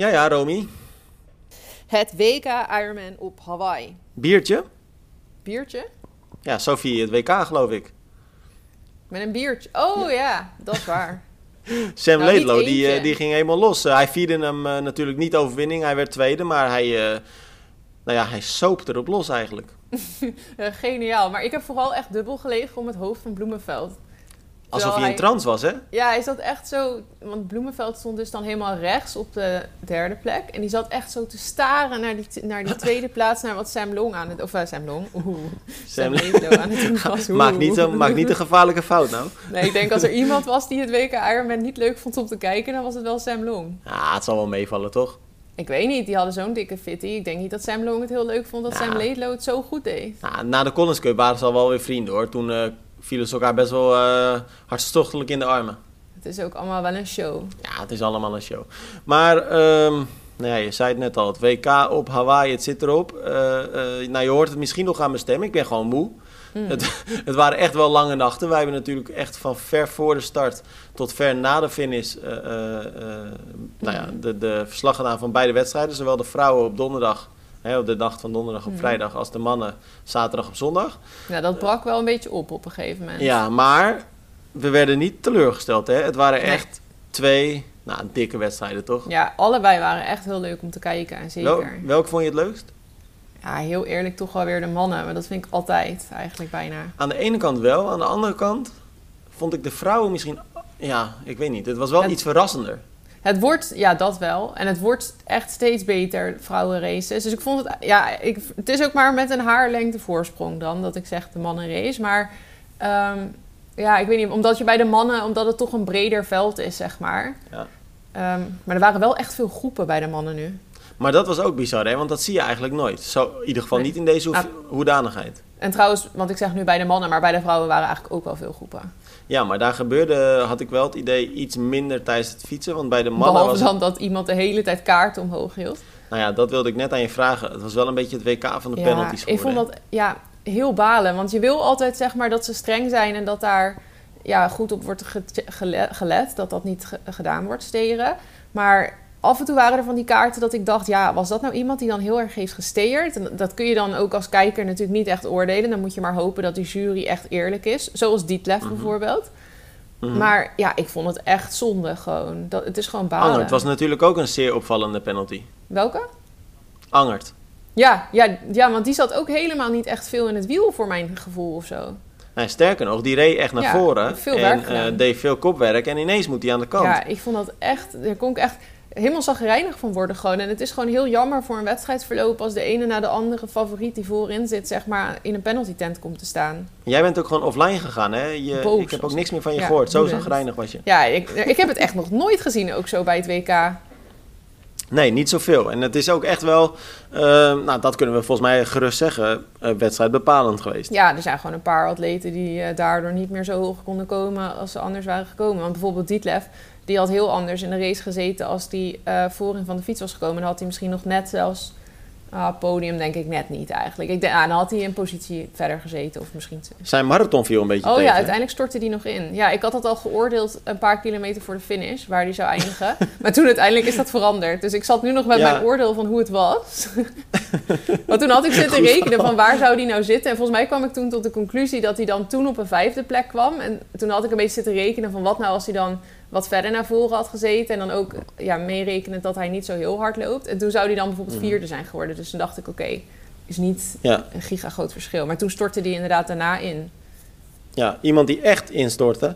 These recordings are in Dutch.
Ja, ja, Romy. Het WK Ironman op Hawaii. Biertje? Biertje? Ja, Sophie, het WK geloof ik. Met een biertje. Oh ja, dat is waar. Sam Nou, Laidlow, die, eh, die ging helemaal los. Eh, hij vierde hem eh, natuurlijk niet overwinning. Hij werd tweede, maar hij, nou ja, hij soopte erop los eigenlijk. Geniaal. Maar ik heb vooral echt dubbel gelegen om het hoofd van Bloemenveld. Alsof hij in trance was, hè? Ja, hij zat echt zo... Want Bloemenveld stond dus dan helemaal rechts op de derde plek. En die zat echt zo te staren naar die, naar die tweede plaats... naar wat Sam Long aan het... Of uh, Sam Long. Oeh. Sam Sam- aan het doen was. Maak niet, een- maak niet een gevaarlijke fout nou. Nee, ik denk als er iemand was die het WK Ironman niet leuk vond om te kijken... dan was het wel Sam Long. Ja, het zal wel meevallen, toch? Ik weet niet, die hadden zo'n dikke fitty. Ik denk niet dat Sam Long het heel leuk vond dat Ja. Sam Laidlow het zo goed deed. Nou, na de Collins Cup waren ze al wel weer vrienden, hoor. Toen eh, vielen ze elkaar best wel eh hartstochtelijk in de armen. Het is ook allemaal wel een show. Ja, het is allemaal een show. Maar, ehm, nou ja, je zei het net al, het WK op Hawaii, het zit erop. Eh, nou, je hoort het misschien nog aan mijn stem, ik ben gewoon moe. Mm. Het, het waren echt wel lange nachten. Wij hebben natuurlijk echt van ver voor de start tot ver na de finish... nou ja, de, de verslag gedaan van beide wedstrijden. Zowel de vrouwen op donderdag, hè, op de nacht van donderdag op Mm. vrijdag... als de mannen zaterdag op zondag. Ja, dat brak wel een beetje op op een gegeven moment. Ja, maar we werden niet teleurgesteld. Hè? Het waren Nee. echt twee nou, dikke wedstrijden, toch? Ja, allebei waren echt heel leuk om te kijken. En zeker. Wel, welke vond je het leukst? Ja, heel eerlijk toch wel weer de mannen. Maar dat vind ik altijd eigenlijk bijna. Aan de ene kant wel, aan de andere kant vond ik de vrouwen misschien... Ja, ik weet niet. Het was wel Het- iets verrassender. Het wordt, ja, dat wel. En het wordt echt steeds beter, vrouwenraces. Dus ik vond het, ja, ik, het is ook maar met een haarlengte voorsprong dan, dat ik zeg de mannenrace. Maar ehm, ja, ik weet niet, omdat je bij de mannen, omdat het toch een breder veld is, zeg maar. Ja. Ehm, maar er waren wel echt veel groepen bij de mannen nu. Maar dat was ook bizar, hè? Want dat zie je eigenlijk nooit. Zo, in ieder geval Nee. niet in deze Ah. hoedanigheid. En trouwens, want ik zeg nu bij de mannen, maar bij de vrouwen waren eigenlijk ook wel veel groepen. Ja, maar daar gebeurde, had ik wel het idee, iets minder tijdens het fietsen. Want bij de mannen Behalve was het- dan dat iemand de hele tijd kaarten omhoog hield. Nou ja, dat wilde ik net aan je vragen. Het was wel een beetje het WK van de penalties ik vond dat ja, heel balen. Want je wil altijd zeg maar dat ze streng zijn en dat daar ja, goed op wordt ge- gele- gelet. Dat dat niet ge- gedaan wordt, steren. Maar af en toe waren er van die kaarten dat ik dacht... ja, was dat nou iemand die dan heel erg heeft gesteerd? En dat kun je dan ook als kijker natuurlijk niet echt oordelen. Dan moet je maar hopen dat die jury echt eerlijk is. Zoals Dietlef Mhm. bijvoorbeeld. Mhm. Maar ja, ik vond het echt zonde gewoon. Dat, het is gewoon balen. Angert was natuurlijk ook een zeer opvallende penalty. Welke? Angert. Ja, ja, ja, want die zat ook helemaal niet echt veel in het wiel voor mijn gevoel of zo. Nee, sterker nog, die reed echt naar Ja, voren. veel en werk eh, deed veel kopwerk. En ineens moet hij aan de kant. Ja, ik vond dat echt... Daar kon ik echt helemaal zagrijnig van worden gewoon. En het is gewoon heel jammer voor een wedstrijdsverloop... als de ene na de andere favoriet die voorin zit... zeg maar in een penalty tent komt te staan. Jij bent ook gewoon offline gegaan, hè? Je, Boos ik heb ook niks meer van je Ja, gehoord. Zo woedend. zagrijnig was je. Ja, ik, ik heb het echt nog nooit gezien ook zo bij het WK. Nee, niet zoveel. En het is ook echt wel, eh, nou dat kunnen we volgens mij gerust zeggen, eh, wedstrijd bepalend geweest. Ja, er zijn gewoon een paar atleten die eh, daardoor niet meer zo hoog konden komen... als ze anders waren gekomen. Want bijvoorbeeld Dietlef, die had heel anders in de race gezeten... als die eh voorin van de fiets was gekomen. Dan had hij misschien nog net zelfs... ah, podium denk ik net niet eigenlijk. Ik denk, ah, dan had hij een positie verder gezeten of misschien... Zijn marathon viel een beetje Oh tegen. ja, uiteindelijk stortte die nog in. Ja, ik had dat al geoordeeld een paar kilometer voor de finish, waar die zou eindigen. maar toen uiteindelijk is dat veranderd. Dus ik zat nu nog met Ja. mijn oordeel van hoe het was. maar toen had ik zitten Goed rekenen van waar zou die nou zitten. En volgens mij kwam ik toen tot de conclusie dat hij dan toen op een vijfde plek kwam. En toen had ik een beetje zitten rekenen van wat nou als hij dan wat verder naar voren had gezeten. En dan ook ja, meerekenen dat hij niet zo heel hard loopt. En toen zou hij dan bijvoorbeeld Mhm. vierde zijn geworden. Dus toen dacht ik, oké, is niet Ja. een giga groot verschil. Maar toen stortte die inderdaad daarna in. Ja, iemand die echt instortte.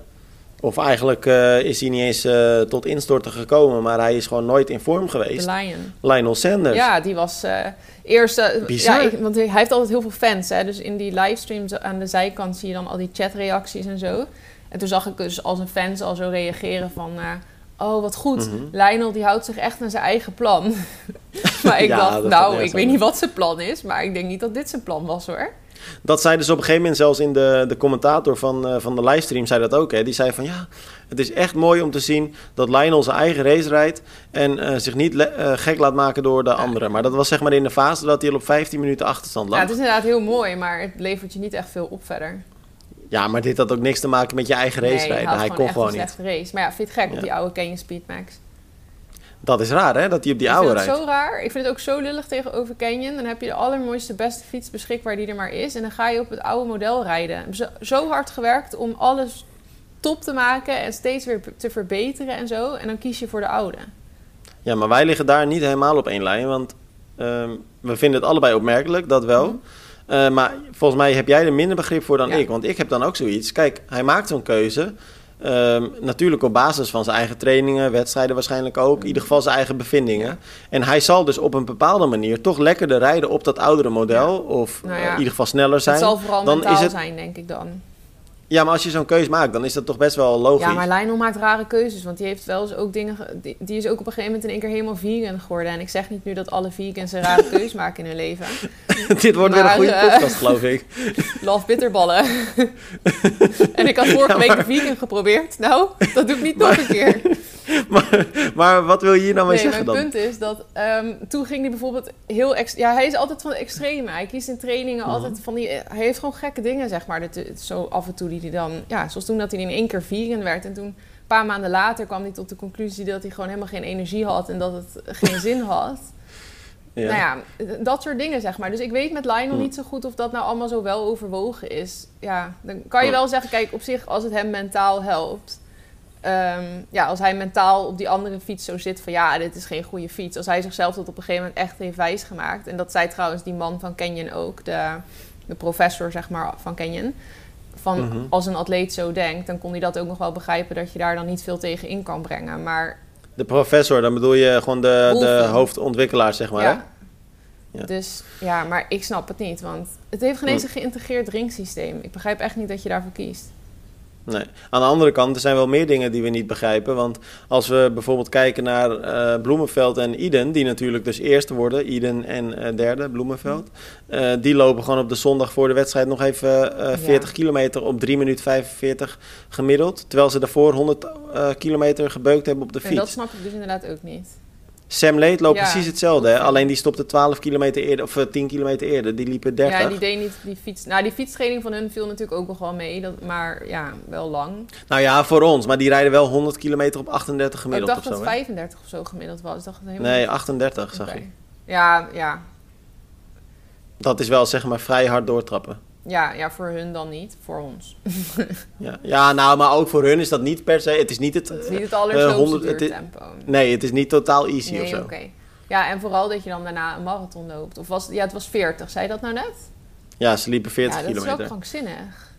Of eigenlijk eh, is hij niet eens eh, tot instorten gekomen, maar hij is gewoon nooit in vorm geweest. Lion. Lionel Sanders. Ja, die was eh eerst... Ja, ik- want hij heeft altijd heel veel fans. Hè? Dus in die livestreams aan de zijkant zie je dan al die chatreacties en zo. En toen zag ik dus als een fans al zo reageren van... eh, oh, wat goed. Mhm. Lionel die houdt zich echt aan zijn eigen plan. maar ik Ja, dacht, nou, ik weet niet wat zijn plan is. Maar ik denk niet dat dit zijn plan was hoor. Dat zei dus op een gegeven moment zelfs in de, de commentator van, eh, van de livestream, zei dat ook. Hè? Die zei van ja, het is echt mooi om te zien dat Lionel zijn eigen race rijdt en eh, zich niet gek laat maken door de anderen. Maar dat was zeg maar in de fase dat hij al op 15 minuten achterstand Ja, lag. het is inderdaad heel mooi, maar het levert je niet echt veel op verder. Ja, maar dit had ook niks te maken met je eigen race nee, rijden. Hij gewoon kon gewoon een niet. race. Maar ja, vind je het gek Ja. op die oude Canyon Speedmax? Dat is raar, hè? Dat hij op die ik oude vind het rijdt. zo raar. Ik vind het ook zo lullig tegenover Canyon. Dan heb je de allermooiste, beste fiets beschikbaar die er maar is. En dan ga je op het oude model rijden. Zo, zo hard gewerkt om alles top te maken en steeds weer te verbeteren en zo. En dan kies je voor de oude. Ja, maar wij liggen daar niet helemaal op één lijn. Want ehm, we vinden het allebei opmerkelijk, dat wel. Mhm. Eh, maar volgens mij heb jij er minder begrip voor dan Ja. ik. Want ik heb dan ook zoiets. Kijk, hij maakt zo'n keuze. ehm, natuurlijk op basis van zijn eigen trainingen, wedstrijden waarschijnlijk ook. In ieder geval zijn eigen bevindingen. En hij zal dus op een bepaalde manier toch lekkerder rijden op dat oudere model. Of Nou eh, in ieder geval sneller zijn. Het zal vooral dan mentaal is het- zijn, denk ik dan. Ja, maar als je zo'n keuze maakt, dan is dat toch best wel logisch. Ja, maar Lionel maakt rare keuzes. Want die heeft wel eens ook dingen... ge- Die, die is ook op een gegeven moment in één keer helemaal vegan geworden. En ik zeg niet nu dat alle vegans een rare keuze maken in hun leven. Dit wordt weer een goede eh, podcast, geloof ik. Love bitterballen. en ik had vorige Ja, week de vegan geprobeerd. Nou, dat doe ik niet nog een keer. maar, maar wat wil je hier nou mee Nee, zeggen mijn dan? punt is dat ehm, toen ging hij bijvoorbeeld heel... Ja, hij is altijd van de extreme. Hij kiest in trainingen Mhm. altijd van die... Hij heeft gewoon gekke dingen, zeg maar. Dat, zo af en toe die hij dan... Ja, zoals toen dat hij in één keer vegan werd. En toen, een paar maanden later, kwam hij tot de conclusie... dat hij gewoon helemaal geen energie had en dat het geen zin had. Ja. Nou ja, dat soort dingen, zeg maar. Dus ik weet met Lionel Hm. niet zo goed of dat nou allemaal zo wel overwogen is. Ja, dan kan je wel zeggen, kijk, op zich, als het hem mentaal helpt... ehm, ja, als hij mentaal op die andere fiets zo zit van... ja, dit is geen goede fiets. Als hij zichzelf dat op een gegeven moment echt heeft wijsgemaakt... en dat zei trouwens die man van Canyon ook, de, de professor zeg maar, van Canyon... van Mhm. als een atleet zo denkt, dan kon hij dat ook nog wel begrijpen... dat je daar dan niet veel tegen in kan brengen. Maar De professor, dan bedoel je gewoon de, de hoofdontwikkelaar, zeg maar. hè? ja. Ja. Dus ja, maar ik snap het niet. Want het heeft geen Hm. eens een geïntegreerd drinksysteem. Ik begrijp echt niet dat je daarvoor kiest. Nee. Aan de andere kant, er zijn wel meer dingen die we niet begrijpen. Want als we bijvoorbeeld kijken naar eh, Bloemenveld en Iden, die natuurlijk dus eerste worden, Iden en eh, derde, Bloemenveld. eh, die lopen gewoon op de zondag voor de wedstrijd nog even eh, 40 kilometer op 3 minuten 45 gemiddeld. Terwijl ze daarvoor 100 eh, kilometer gebeukt hebben op de En fiets. dat snap ik dus inderdaad ook niet. Sam Leed loopt Ja, precies hetzelfde, hè? alleen die stopte 12 kilometer eerder, of eh, 10 kilometer eerder. Die liepen 30. Ja, die deed niet die fiets. Nou, die fietstraining van hun viel natuurlijk ook nog wel mee. Dat, maar ja, wel lang. Nou ja, voor ons, maar die rijden wel 100 kilometer op 38 ik gemiddeld dacht of dat zo. het hè? 35 of zo gemiddeld was. Ik dacht helemaal Nee, niet. 38 zag Oké. ik. Ja, ja. Dat is wel zeg maar vrij hard doortrappen. Ja, ja, voor hun dan niet. Voor ons. Ja, ja nou, maar ook voor hun is dat niet per se. Het is niet het. Het is niet het eh, allersloopste 100 het is- tempo. Nee, het is niet totaal easy of zo. oké. Ja, en vooral dat je dan daarna een marathon loopt. Of was ja, het was 40. Zei je dat nou net? Ja, ze liepen 40 ja, dat is wel krankzinnig.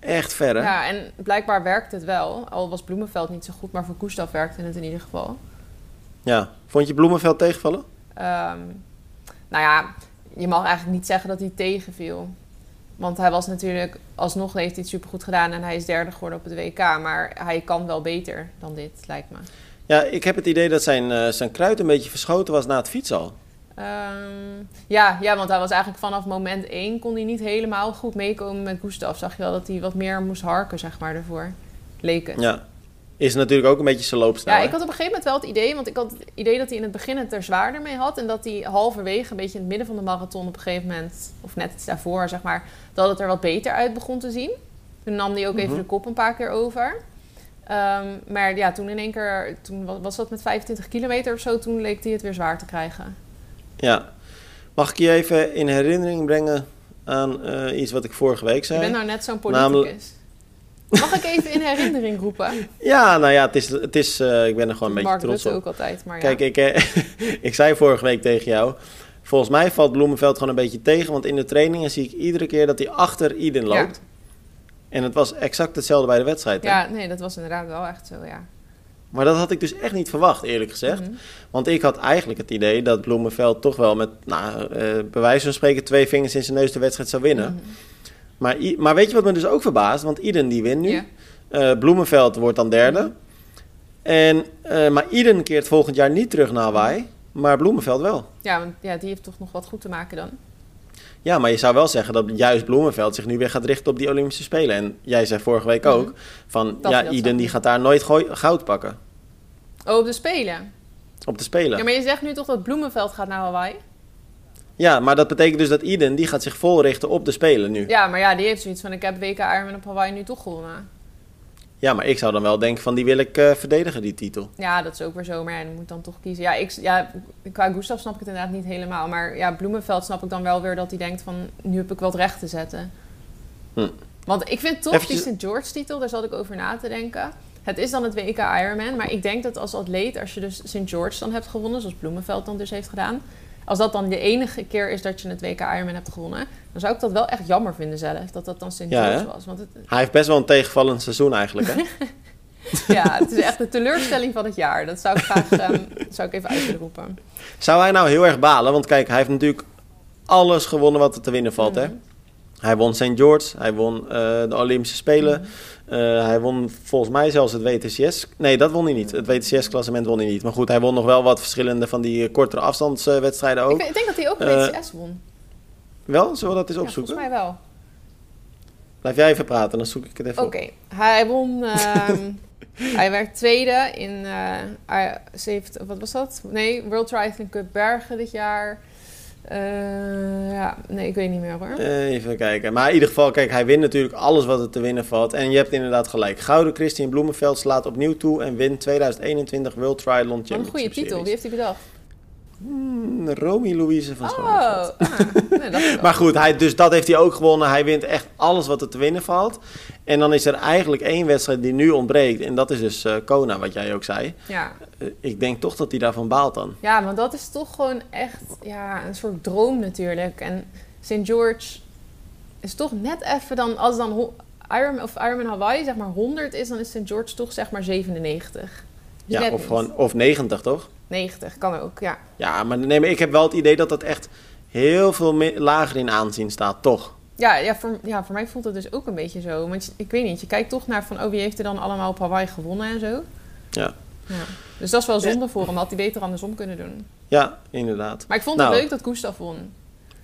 Echt ver, hè? Ja, en blijkbaar werkt het wel. Al was Bloemenveld niet zo goed, maar voor Gustav werkte het in ieder geval. Ja. Vond je Bloemenveld tegenvallen? Ehm, nou ja, je mag eigenlijk niet zeggen dat hij tegenviel. Want hij was natuurlijk, alsnog heeft hij het supergoed gedaan en hij is derde geworden op het WK. Maar hij kan wel beter dan dit, lijkt me. Ja, ik heb het idee dat zijn, eh, zijn kruid een beetje verschoten was na het fietsen al. Ehm, ja, ja, want hij was eigenlijk vanaf moment één kon hij niet helemaal goed meekomen met Gustav. Zag je wel dat hij wat meer moest harken, zeg maar, ervoor. Leek het. Ja. Is natuurlijk ook een beetje zijn loopstijl. Ja, hè? ik had op een gegeven moment wel het idee, want ik had het idee dat hij in het begin het er zwaarder mee had. En dat hij halverwege, een beetje in het midden van de marathon op een gegeven moment, of net iets daarvoor, zeg maar, dat het er wat beter uit begon te zien. Toen nam hij ook even Mhm. de kop een paar keer over. Ehm, maar ja, toen in één keer, toen was, dat met 25 kilometer of zo, toen leek hij het weer zwaar te krijgen. Ja. Mag ik je even in herinnering brengen aan eh, iets wat ik vorige week zei? Je bent nou net zo'n politicus. Namelijk- Mag ik even in herinnering roepen? Ja, nou ja, het is, het is, eh, ik ben er gewoon een beetje Mark trots Rutte op. ook altijd, maar ja. Kijk, ik, eh, ik zei vorige week tegen jou. Volgens mij valt Bloemenveld gewoon een beetje tegen. Want in de trainingen zie ik iedere keer dat hij achter Iden Ja. loopt. En het was exact hetzelfde bij de wedstrijd. hè? ja, nee, dat was inderdaad wel echt zo, ja. Maar dat had ik dus echt niet verwacht, eerlijk gezegd. Mhm. Want ik had eigenlijk het idee dat Bloemenveld toch wel met, nou, eh, bij wijze van spreken, twee vingers in zijn neus de wedstrijd zou winnen. Mhm. Maar, maar weet je wat me dus ook verbaast? Want Iden die wint nu. Eh, Bloemenveld wordt dan derde. En, eh, maar Iden keert volgend jaar niet terug naar Hawaii. Maar Bloemenveld wel. Ja, want ja, die heeft toch nog wat goed te maken dan. Ja, maar je zou wel zeggen dat juist Bloemenveld zich nu weer gaat richten op die Olympische Spelen. En jij zei vorige week ook van Mhm. Dat ja, Iden die gaat daar nooit goud pakken Oh, op de Spelen. op de Spelen. Ja, maar je zegt nu toch dat Bloemenveld gaat naar Hawaii? Ja, maar dat betekent dus dat Iden die gaat zich vol richten op de Spelen nu. Ja, maar ja, die heeft zoiets van: ik heb WK Ironman op Hawaii nu toch gewonnen. Ja, maar ik zou dan wel denken van die wil ik eh, verdedigen, die titel. Ja, dat is ook weer zo. Maar ja, je moet dan toch kiezen. Ja, ik, ja, qua Gustav snap ik het inderdaad niet helemaal. Maar ja, Bloemenveld snap ik dan wel weer dat hij denkt van... nu heb ik wat recht te zetten. Hm. Want ik vind toch Eventjes- die St. George titel, daar zat ik over na te denken. Het is dan het WK Ironman. Maar ik denk dat als atleet, als je dus St. George dan hebt gewonnen... zoals Bloemenveld dan dus heeft gedaan... als dat dan de enige keer is dat je het WK Ironman hebt gewonnen... dan zou ik dat wel echt jammer vinden zelf, dat dat dan St. Ja, was. Want het, Hij heeft best wel een tegenvallend seizoen eigenlijk, hè? ja, het is echt de teleurstelling van het jaar. Dat zou ik graag ehm, zou ik even uit willen roepen. Zou hij nou heel erg balen? Want kijk, hij heeft natuurlijk alles gewonnen wat er te winnen valt, hè? Mhm. Hij won St. George, hij won eh, de Olympische Spelen. Mhm. Hij won volgens mij zelfs het WTCS. Nee, dat won hij niet. Het WTCS-klassement won hij niet. Maar goed, hij won nog wel wat verschillende van die eh, kortere afstandswedstrijden ook. ik denk dat hij ook Eh, WTS won. Wel? Zullen we dat eens Ja, opzoeken? volgens mij wel. Blijf jij even praten, dan zoek ik het even Oké, hij won. ehm, hij werd tweede in. eh, 70 wat was dat? Nee, World Triathlon Cup Bergen dit jaar. Eh, ja, nee, ik weet niet meer hoor. Even kijken. Maar in ieder geval, kijk, hij wint natuurlijk alles wat er te winnen valt. En je hebt inderdaad gelijk. Gouden Christian Bloemenveld slaat opnieuw toe en wint 2021 World Triathlon Wat een Championship goede titel. Series. Wie heeft die bedacht? Hmm, Romy Louise van Oh, Schooneveld. ah, nee, dat Maar goed, hij, dus dat heeft hij ook gewonnen. Hij wint echt alles wat er te winnen valt. En dan is er eigenlijk één wedstrijd die nu ontbreekt. En dat is dus eh, Kona, wat jij ook zei. Ja. Eh, ik denk toch dat hij daarvan baalt dan. ja, maar dat is toch gewoon echt ja, een soort droom natuurlijk. En St. George is toch net even dan, als dan Iron, of Ironman Hawaii zeg maar 100 is, dan is St. George toch zeg maar 97. Ja, net of, gewoon, of 90, toch? 90 kan ook, ja. Ja, maar, nee, maar ik heb wel het idee dat dat echt heel veel lager in aanzien staat, toch? Ja, ja, voor, ja, voor mij voelt het dus ook een beetje zo. Want ik weet niet, je kijkt toch naar van... oh, wie heeft er dan allemaal op Hawaii gewonnen en zo. Ja. Ja. Dus dat is wel zonde voor hem. Had hij beter andersom kunnen doen. Ja, inderdaad. Maar ik vond Nou. het leuk dat Gustav won.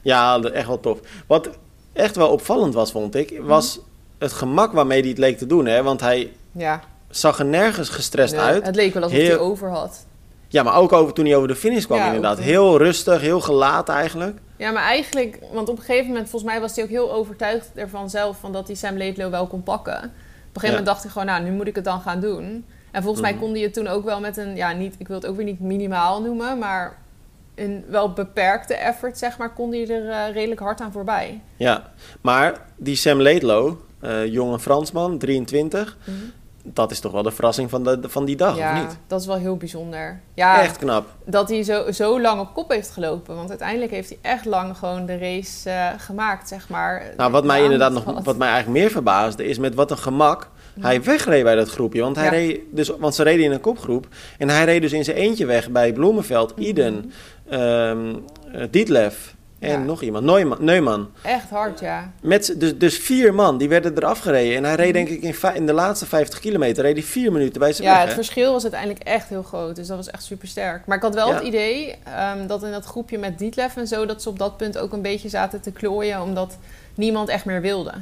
Ja, echt wel tof. Wat echt wel opvallend was, vond ik, was het gemak waarmee hij het leek te doen. Hè? Want hij Ja, zag er nergens gestrest nee, uit. het leek wel alsof Heel- hij over had. Ja, maar ook over, toen hij over de finish kwam Ja, inderdaad. ook. Heel rustig, heel gelaten eigenlijk. Ja, maar eigenlijk... Want op een gegeven moment, volgens mij was hij ook heel overtuigd ervan zelf... Van dat hij Sam Laidlow wel kon pakken. Op een gegeven Ja. moment dacht hij gewoon... nou, nu moet ik het dan gaan doen. En volgens mij Mhm. kon hij het toen ook wel met een... Ja, niet, ik wil het ook weer niet minimaal noemen... maar een wel beperkte effort, zeg maar... kon hij er eh, redelijk hard aan voorbij. Ja, maar die Sam Laidlow, eh, jonge Fransman, 23... Dat is toch wel de verrassing van, de, van die dag, of ja, niet? dat is wel heel bijzonder. Ja, Echt knap. dat hij zo, zo lang op kop heeft gelopen. Want uiteindelijk heeft hij echt lang gewoon de race eh, gemaakt, zeg maar. Nou, wat mij De inderdaad nog, wat mij eigenlijk meer verbaasde, is met wat een gemak hij wegreed bij dat groepje. Want, hij Ja. reed dus, want ze reden in een kopgroep. En hij reed dus in zijn eentje weg bij Bloemenveld, Iden, ehm eh, Dietlef en Ja. nog iemand, Neumann. Neumann. Echt hard, ja. Met, dus, dus vier man, die werden eraf gereden. En hij reed denk ik in, de laatste 50 kilometer, reed hij vier minuten bij zijn Ja, weg. het hè? verschil was uiteindelijk echt heel groot. Dus dat was echt super sterk. Maar ik had wel Ja. het idee ehm, dat in dat groepje met Dietlef en zo... dat ze op dat punt ook een beetje zaten te klooien... omdat niemand echt meer wilde.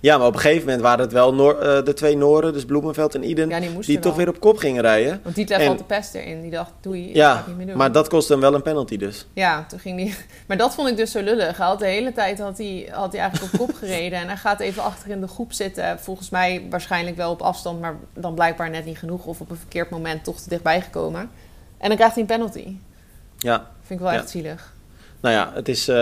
Ja, maar op een gegeven moment waren het wel Noor- eh, de twee Noren, dus Bloemenveld en Iden, Ja, die die toch weer op kop gingen rijden. Want Dietlef En- had de pest erin. Die dacht, doei, ik ga het niet meer doen. maar dat kostte hem wel een penalty dus. Ja, toen ging hij. Maar dat vond ik dus zo lullig. Hij had de hele tijd had hij, had hij eigenlijk op kop gereden. En hij gaat even achter in de groep zitten. Volgens mij waarschijnlijk wel op afstand, maar dan blijkbaar net niet genoeg. Of op een verkeerd moment toch te dichtbij gekomen. En dan krijgt hij een penalty. Ja, Vind ik wel Ja. echt zielig. Nou ja, het is, eh,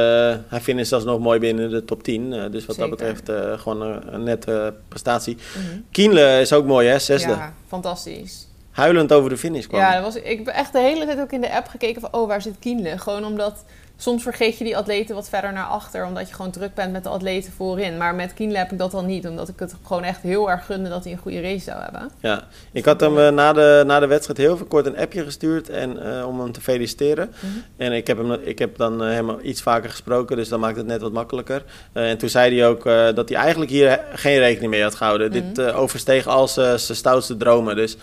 hij finisht zelfs nog mooi binnen de top 10. eh, dus wat Zeker. dat betreft eh, gewoon een, een nette prestatie. Mhm. Kienle is ook mooi hè, zesde. Ja, fantastisch. Huilend over de finish kwam. Ja, dat was, ik heb echt de hele tijd ook in de app gekeken van... oh, waar zit Kienle? Gewoon omdat... Soms vergeet je die atleten wat verder naar achter... omdat je gewoon druk bent met de atleten voorin. Maar met Kienle heb ik dat dan niet. Omdat ik het gewoon echt heel erg gunde dat hij een goede race zou hebben. Ja. Ik had hem eh, na, de, na de wedstrijd heel veel kort een appje gestuurd en, eh, om hem te feliciteren. Mhm. En ik heb, hem, ik heb dan eh, hem iets vaker gesproken, dus dat maakt het net wat makkelijker. En toen zei hij ook dat hij eigenlijk hier geen rekening mee had gehouden. Mhm. Dit eh, oversteeg al zijn zijn stoutste dromen. Dus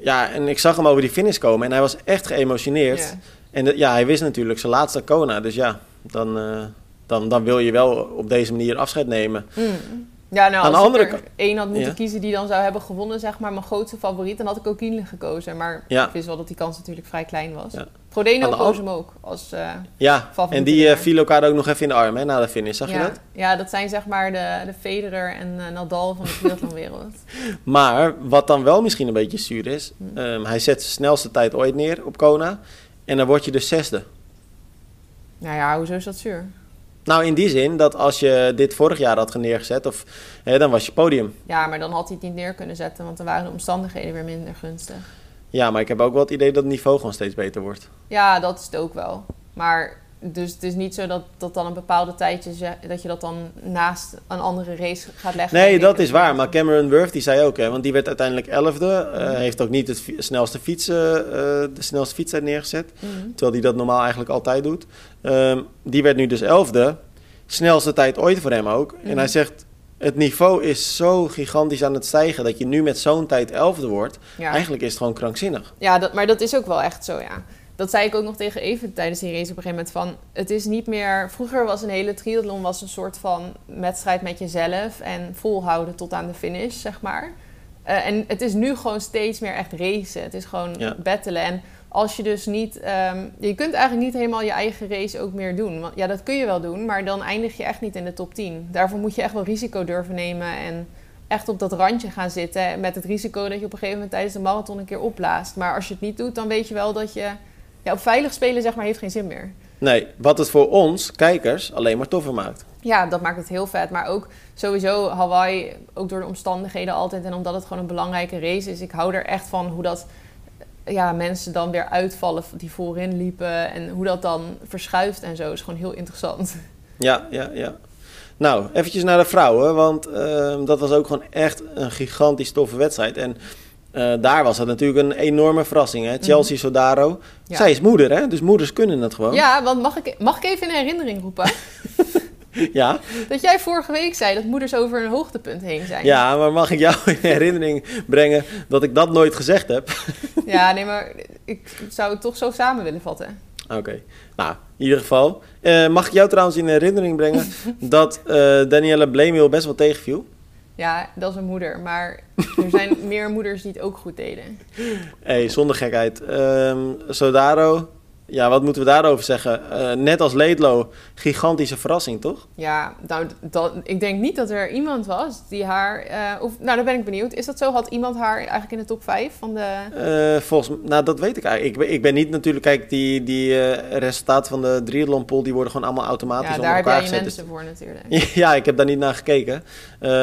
ja, en ik zag hem over die finish komen en hij was echt geëmotioneerd. Ja. En de- ja, hij wist natuurlijk zijn laatste Kona. Dus ja, dan, eh, dan, dan wil je wel op deze manier afscheid nemen. Mm. Ja, nou, Aan de als andere ik er één had moeten Ja. kiezen die dan zou hebben gewonnen, zeg maar, mijn grootste favoriet, dan had ik ook Kienle gekozen. Maar Ja. ik wist wel dat die kans natuurlijk vrij klein was. Ja. De koos hem ook als eh, Ja, en die eh, winnaar. viel elkaar ook nog even in de arm hè, na de finish, zag ja. je dat? Ja, dat zijn zeg maar de, de Federer en eh, Nadal van de triathlonwereld. Maar wat dan wel misschien een beetje zuur is, Hm. ehm, hij zet zijn snelste tijd ooit neer op Kona en dan word je dus zesde. nou ja, hoezo is dat zuur? Nou, in die zin dat als je dit vorig jaar had neergezet, of, hè, dan was je podium. Ja, maar dan had hij het niet neer kunnen zetten, want dan waren de omstandigheden weer minder gunstig. Ja, maar ik heb ook wel het idee dat het niveau gewoon steeds beter wordt. Ja, dat is het ook wel. Maar dus het is niet zo dat, dat dan een bepaalde tijdje, dat je dat dan naast een andere race gaat leggen. Nee, dat is waar. Maar Cameron Worth die zei ook, hè, want die werd uiteindelijk elfde. eh, heeft ook niet het snelste fietsen, eh, de snelste fietstijd neergezet. Mhm. Terwijl hij dat normaal eigenlijk altijd doet. Ehm, die werd nu dus elfde. Snelste tijd ooit voor hem ook. En Mhm. hij zegt, het niveau is zo gigantisch aan het stijgen... dat je nu met zo'n tijd elfde wordt. Ja, Eigenlijk is het gewoon krankzinnig. ja dat, maar dat is ook wel echt zo, ja. Dat zei ik ook nog tegen Even tijdens die race op een gegeven moment van... Het is niet meer... Vroeger was een hele triathlon was een soort van wedstrijd met jezelf... en volhouden tot aan de finish, zeg maar. Eh, en het is nu gewoon steeds meer echt racen. Het is gewoon Ja. battelen. En als je dus niet... ehm, je kunt eigenlijk niet helemaal je eigen race ook meer doen. Want ja, dat kun je wel doen, maar dan eindig je echt niet in de top 10. Daarvoor moet je echt wel risico durven nemen en echt op dat randje gaan zitten. Met het risico dat je op een gegeven moment tijdens de marathon een keer opblaast. Maar als je het niet doet, dan weet je wel dat je... Ja, op veilig spelen zeg maar heeft geen zin meer. Nee, wat het voor ons, kijkers, alleen maar toffer maakt. Ja, dat maakt het heel vet. Maar ook sowieso Hawaii, ook door de omstandigheden altijd. En omdat het gewoon een belangrijke race is. Ik hou er echt van hoe dat ja, mensen dan weer uitvallen die voorin liepen. En hoe dat dan verschuift en zo. is gewoon heel interessant. Ja, ja, ja. Nou, eventjes naar de vrouwen, want ehm, dat was ook gewoon echt een gigantisch toffe wedstrijd. En eh, daar was het natuurlijk een enorme verrassing, hè? Chelsea Sodaro. Mhm. Ja. Zij is moeder, hè? Dus moeders kunnen het gewoon. Ja, want mag ik, mag ik even in herinnering roepen? Ja, dat jij vorige week zei dat moeders over een hoogtepunt heen zijn. ja, maar mag ik jou in herinnering brengen dat ik dat nooit gezegd heb? Ja, nee, maar ik zou het toch zo samen willen vatten. Oké, nou, in ieder geval. eh, mag ik jou trouwens in herinnering brengen dat eh Danielle Bleemil best wel tegenviel? Ja, dat is een moeder. Maar er zijn meer moeders die het ook goed deden. hey, zonder gekheid. Ehm, Sodaro, ja, wat moeten we daarover zeggen? Eh, net als Leedlo, gigantische verrassing, toch? Ja, nou, dat, ik denk niet dat er iemand was die haar... eh, of, nou, daar ben ik benieuwd. Is dat zo? Had iemand haar eigenlijk in de top 5 van de... Eh, volgens nou dat weet ik eigenlijk. Ik ben, ik ben niet natuurlijk, kijk, die, die resultaten van de triathlon pool, die worden gewoon allemaal automatisch Ja, onder daar heb elkaar je gezet. Dus- mensen voor natuurlijk. ja, ik heb daar niet naar gekeken.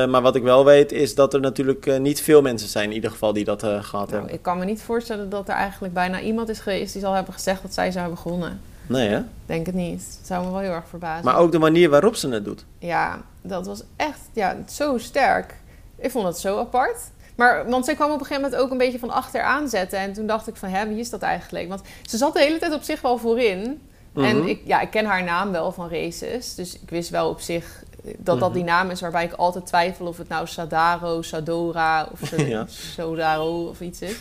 Maar wat ik wel weet, is dat er natuurlijk niet veel mensen zijn, in ieder geval, die dat eh, gehad Nou, hebben. ik kan me niet voorstellen dat er eigenlijk bijna iemand is geweest die zal hebben gezegd dat zij zou hebben gewonnen. Nee, hè? Denk het niet. Het zou me wel heel erg verbazen. Maar ook de manier waarop ze het doet. Ja, dat was echt ja, zo sterk. Ik vond het zo apart. Maar, want zij kwam op een gegeven moment ook een beetje van achter aanzetten. En toen dacht ik van, hè, wie is dat eigenlijk? Want ze zat de hele tijd op zich wel voorin. En Mhm. ik, ja, ik ken haar naam wel van races. Dus ik wist wel op zich dat dat Mhm. die naam is waarbij ik altijd twijfel of het nou Sadaro, Sadora of Ja. Sodaro of iets is.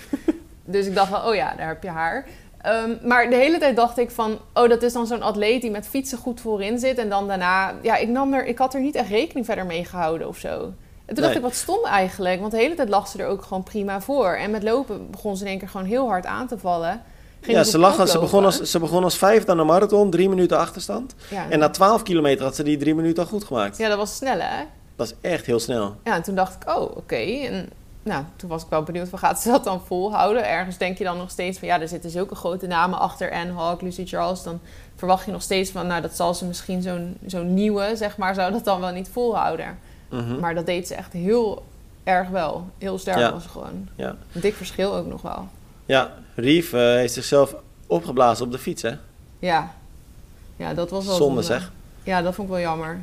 dus ik dacht van, oh ja, daar heb je haar. Ehm, maar de hele tijd dacht ik van, oh, dat is dan zo'n atleet die met fietsen goed voorin zit. En dan daarna, ja, ik, nam er, ik had er niet echt rekening verder mee gehouden of zo. En toen dacht ik, wat stom eigenlijk. Want de hele tijd lag ze er ook gewoon prima voor. En met lopen begon ze in één keer gewoon heel hard aan te vallen. Ging Ja, ze, lag, ze, begon als, ze begon als vijfde aan de marathon, drie minuten achterstand. Ja, En na 12 kilometer had ze die drie minuten al goed gemaakt. ja, dat was snel, hè? Dat is echt heel snel. Ja, en toen dacht ik, oh, oké. En nou, toen was ik wel benieuwd, waar gaat ze dat dan volhouden? Ergens denk je dan nog steeds van, ja, er zitten zulke grote namen achter. En Hawk, Lucy Charles, dan verwacht je nog steeds van, nou, dat zal ze misschien zo'n zo'n nieuwe, zeg maar, zou dat dan wel niet volhouden. Mhm. Maar dat deed ze echt heel erg wel. Heel sterk Ja. was ze gewoon. Ja. Een dik verschil ook nog wel. Ja, Rief eh, heeft zichzelf opgeblazen op de fiets, hè? Ja. Ja, dat was wel Zonde zeg. Ja, dat vond ik wel jammer.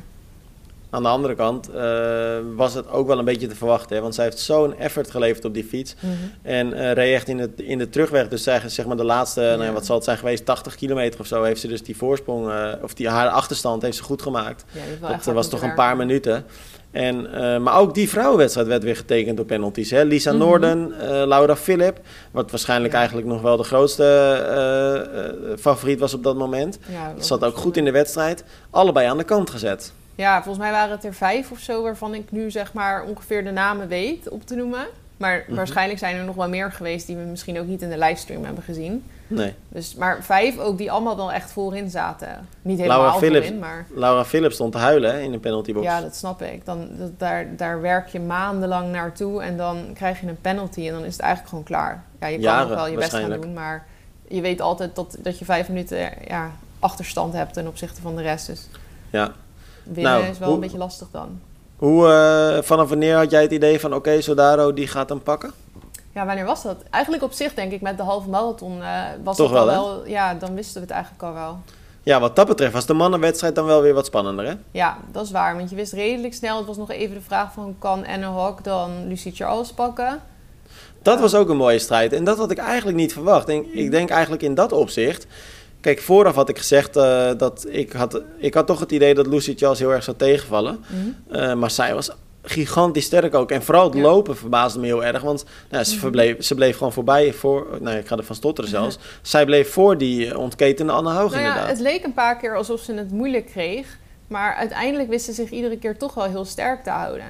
Aan de andere kant eh, was het ook wel een beetje te verwachten, hè? want zij heeft zo'n effort geleverd op die fiets. En eh reed echt in, het, in de terugweg, dus zeg, zeg maar de laatste, nou ja, wat zal het zijn geweest, 80 kilometer of zo, heeft ze dus die voorsprong, eh, of die, haar achterstand heeft ze goed gemaakt. Ja, Dat was toch een paar minuten. En, maar ook die vrouwenwedstrijd werd weer getekend door penalties. Hè? Lisa Mhm. Noorden, eh, Laura Philipp, wat waarschijnlijk Ja. eigenlijk nog wel de grootste favoriet was op dat moment. Ja, dat Zat ook goed in de wedstrijd. Allebei aan de kant gezet. Ja, volgens mij waren het er vijf of zo waarvan ik nu zeg maar ongeveer de namen weet op te noemen. Maar Mhm. waarschijnlijk zijn er nog wel meer geweest die we misschien ook niet in de livestream hebben gezien. Nee. Dus, maar vijf ook die allemaal wel echt voorin zaten. Niet helemaal Laura voorin, maar Laura Philips stond te huilen hè, in de penaltybox. ja, dat snap ik. Dan, dat, daar, daar werk je maandenlang naartoe en dan krijg je een penalty en dan is het eigenlijk gewoon klaar. Ja, je kan nog wel je best gaan doen, maar je weet altijd dat, dat je vijf minuten ja, achterstand hebt ten opzichte van de rest. Dus Ja. Winnen Nou, is wel hoe- een beetje lastig dan. Hoe, eh, vanaf wanneer had jij het idee van, oké, Sodaro die gaat hem pakken? Ja, wanneer was dat? Eigenlijk op zich denk ik met de halve marathon eh, was Toch het al wel. Ja, dan wisten we het eigenlijk al wel. Ja, wat dat betreft was de mannenwedstrijd dan wel weer wat spannender, hè? Ja, dat is waar. Want je wist redelijk snel... Het was nog even de vraag van... Kan Anne Hawk dan Lucie Charles pakken? Dat was ook een mooie strijd. En dat had ik eigenlijk niet verwacht. En ik denk eigenlijk in dat opzicht... Kijk, vooraf had ik gezegd eh, dat ik had... Ik had toch het idee dat Lucy Charles heel erg zou tegenvallen. Eh, maar zij was gigantisch sterk ook. En vooral het Ja. lopen verbaasde me heel erg. Want nou, ze, Mhm. verbleef, ze bleef gewoon voorbij. Voor, nou, ik ga ervan stotteren zelfs. Zij bleef voor die eh, ontketende Anne Hoog Nou ja, inderdaad. het leek een paar keer alsof ze het moeilijk kreeg. Maar uiteindelijk wist ze zich iedere keer toch wel heel sterk te houden.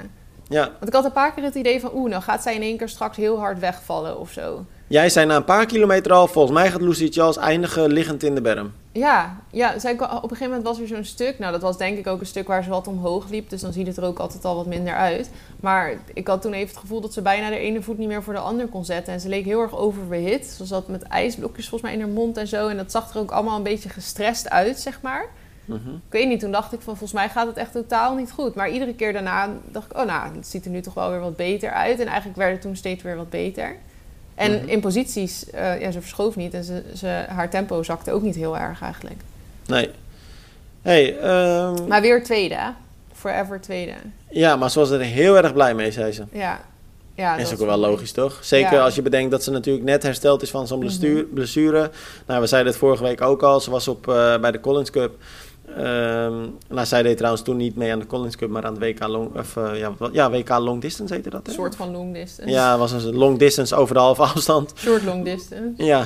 Ja, Want ik had een paar keer het idee van... Oeh, nou gaat zij in één keer straks heel hard wegvallen of zo. Jij zei na een paar kilometer al... Volgens mij gaat Lucy Charles eindigen liggend in de berm. Ja, ja zij, op een gegeven moment was er zo'n stuk. Nou, dat was denk ik ook een stuk waar ze wat omhoog liep. Dus dan ziet het er ook altijd al wat minder uit. Maar ik had toen even het gevoel dat ze bijna de ene voet niet meer voor de ander kon zetten. En ze leek heel erg overbehit. Ze zat met ijsblokjes volgens mij in haar mond en zo. En dat zag er ook allemaal een beetje gestrest uit, zeg maar. Mhm. Ik weet niet, toen dacht ik van volgens mij gaat het echt totaal niet goed. Maar iedere keer daarna dacht ik, oh nou, het ziet er nu toch wel weer wat beter uit. En eigenlijk werd het toen steeds weer wat beter. En Mhm. in posities, eh, ja, ze verschoof niet en ze, ze, haar tempo zakte ook niet heel erg eigenlijk. Nee. hey, ehm, Maar weer tweede, hè? Forever tweede. ja, maar ze was er heel erg blij mee, zei ze. Ja. ja is dat ook wel logisch, toch? Zeker Ja. als je bedenkt dat ze natuurlijk net hersteld is van zo'n blessure. Mhm. blessure. Nou, we zeiden het vorige week ook al. Ze was op, eh, bij de Collins Cup. Nou, zij deed trouwens toen niet mee aan de Collins Cup, maar aan het WK Long, of, eh, ja, ja, WK Long Distance heette dat, hè? Een soort van long distance. Ja, het was een long distance over de halve afstand. Short long distance. Ja,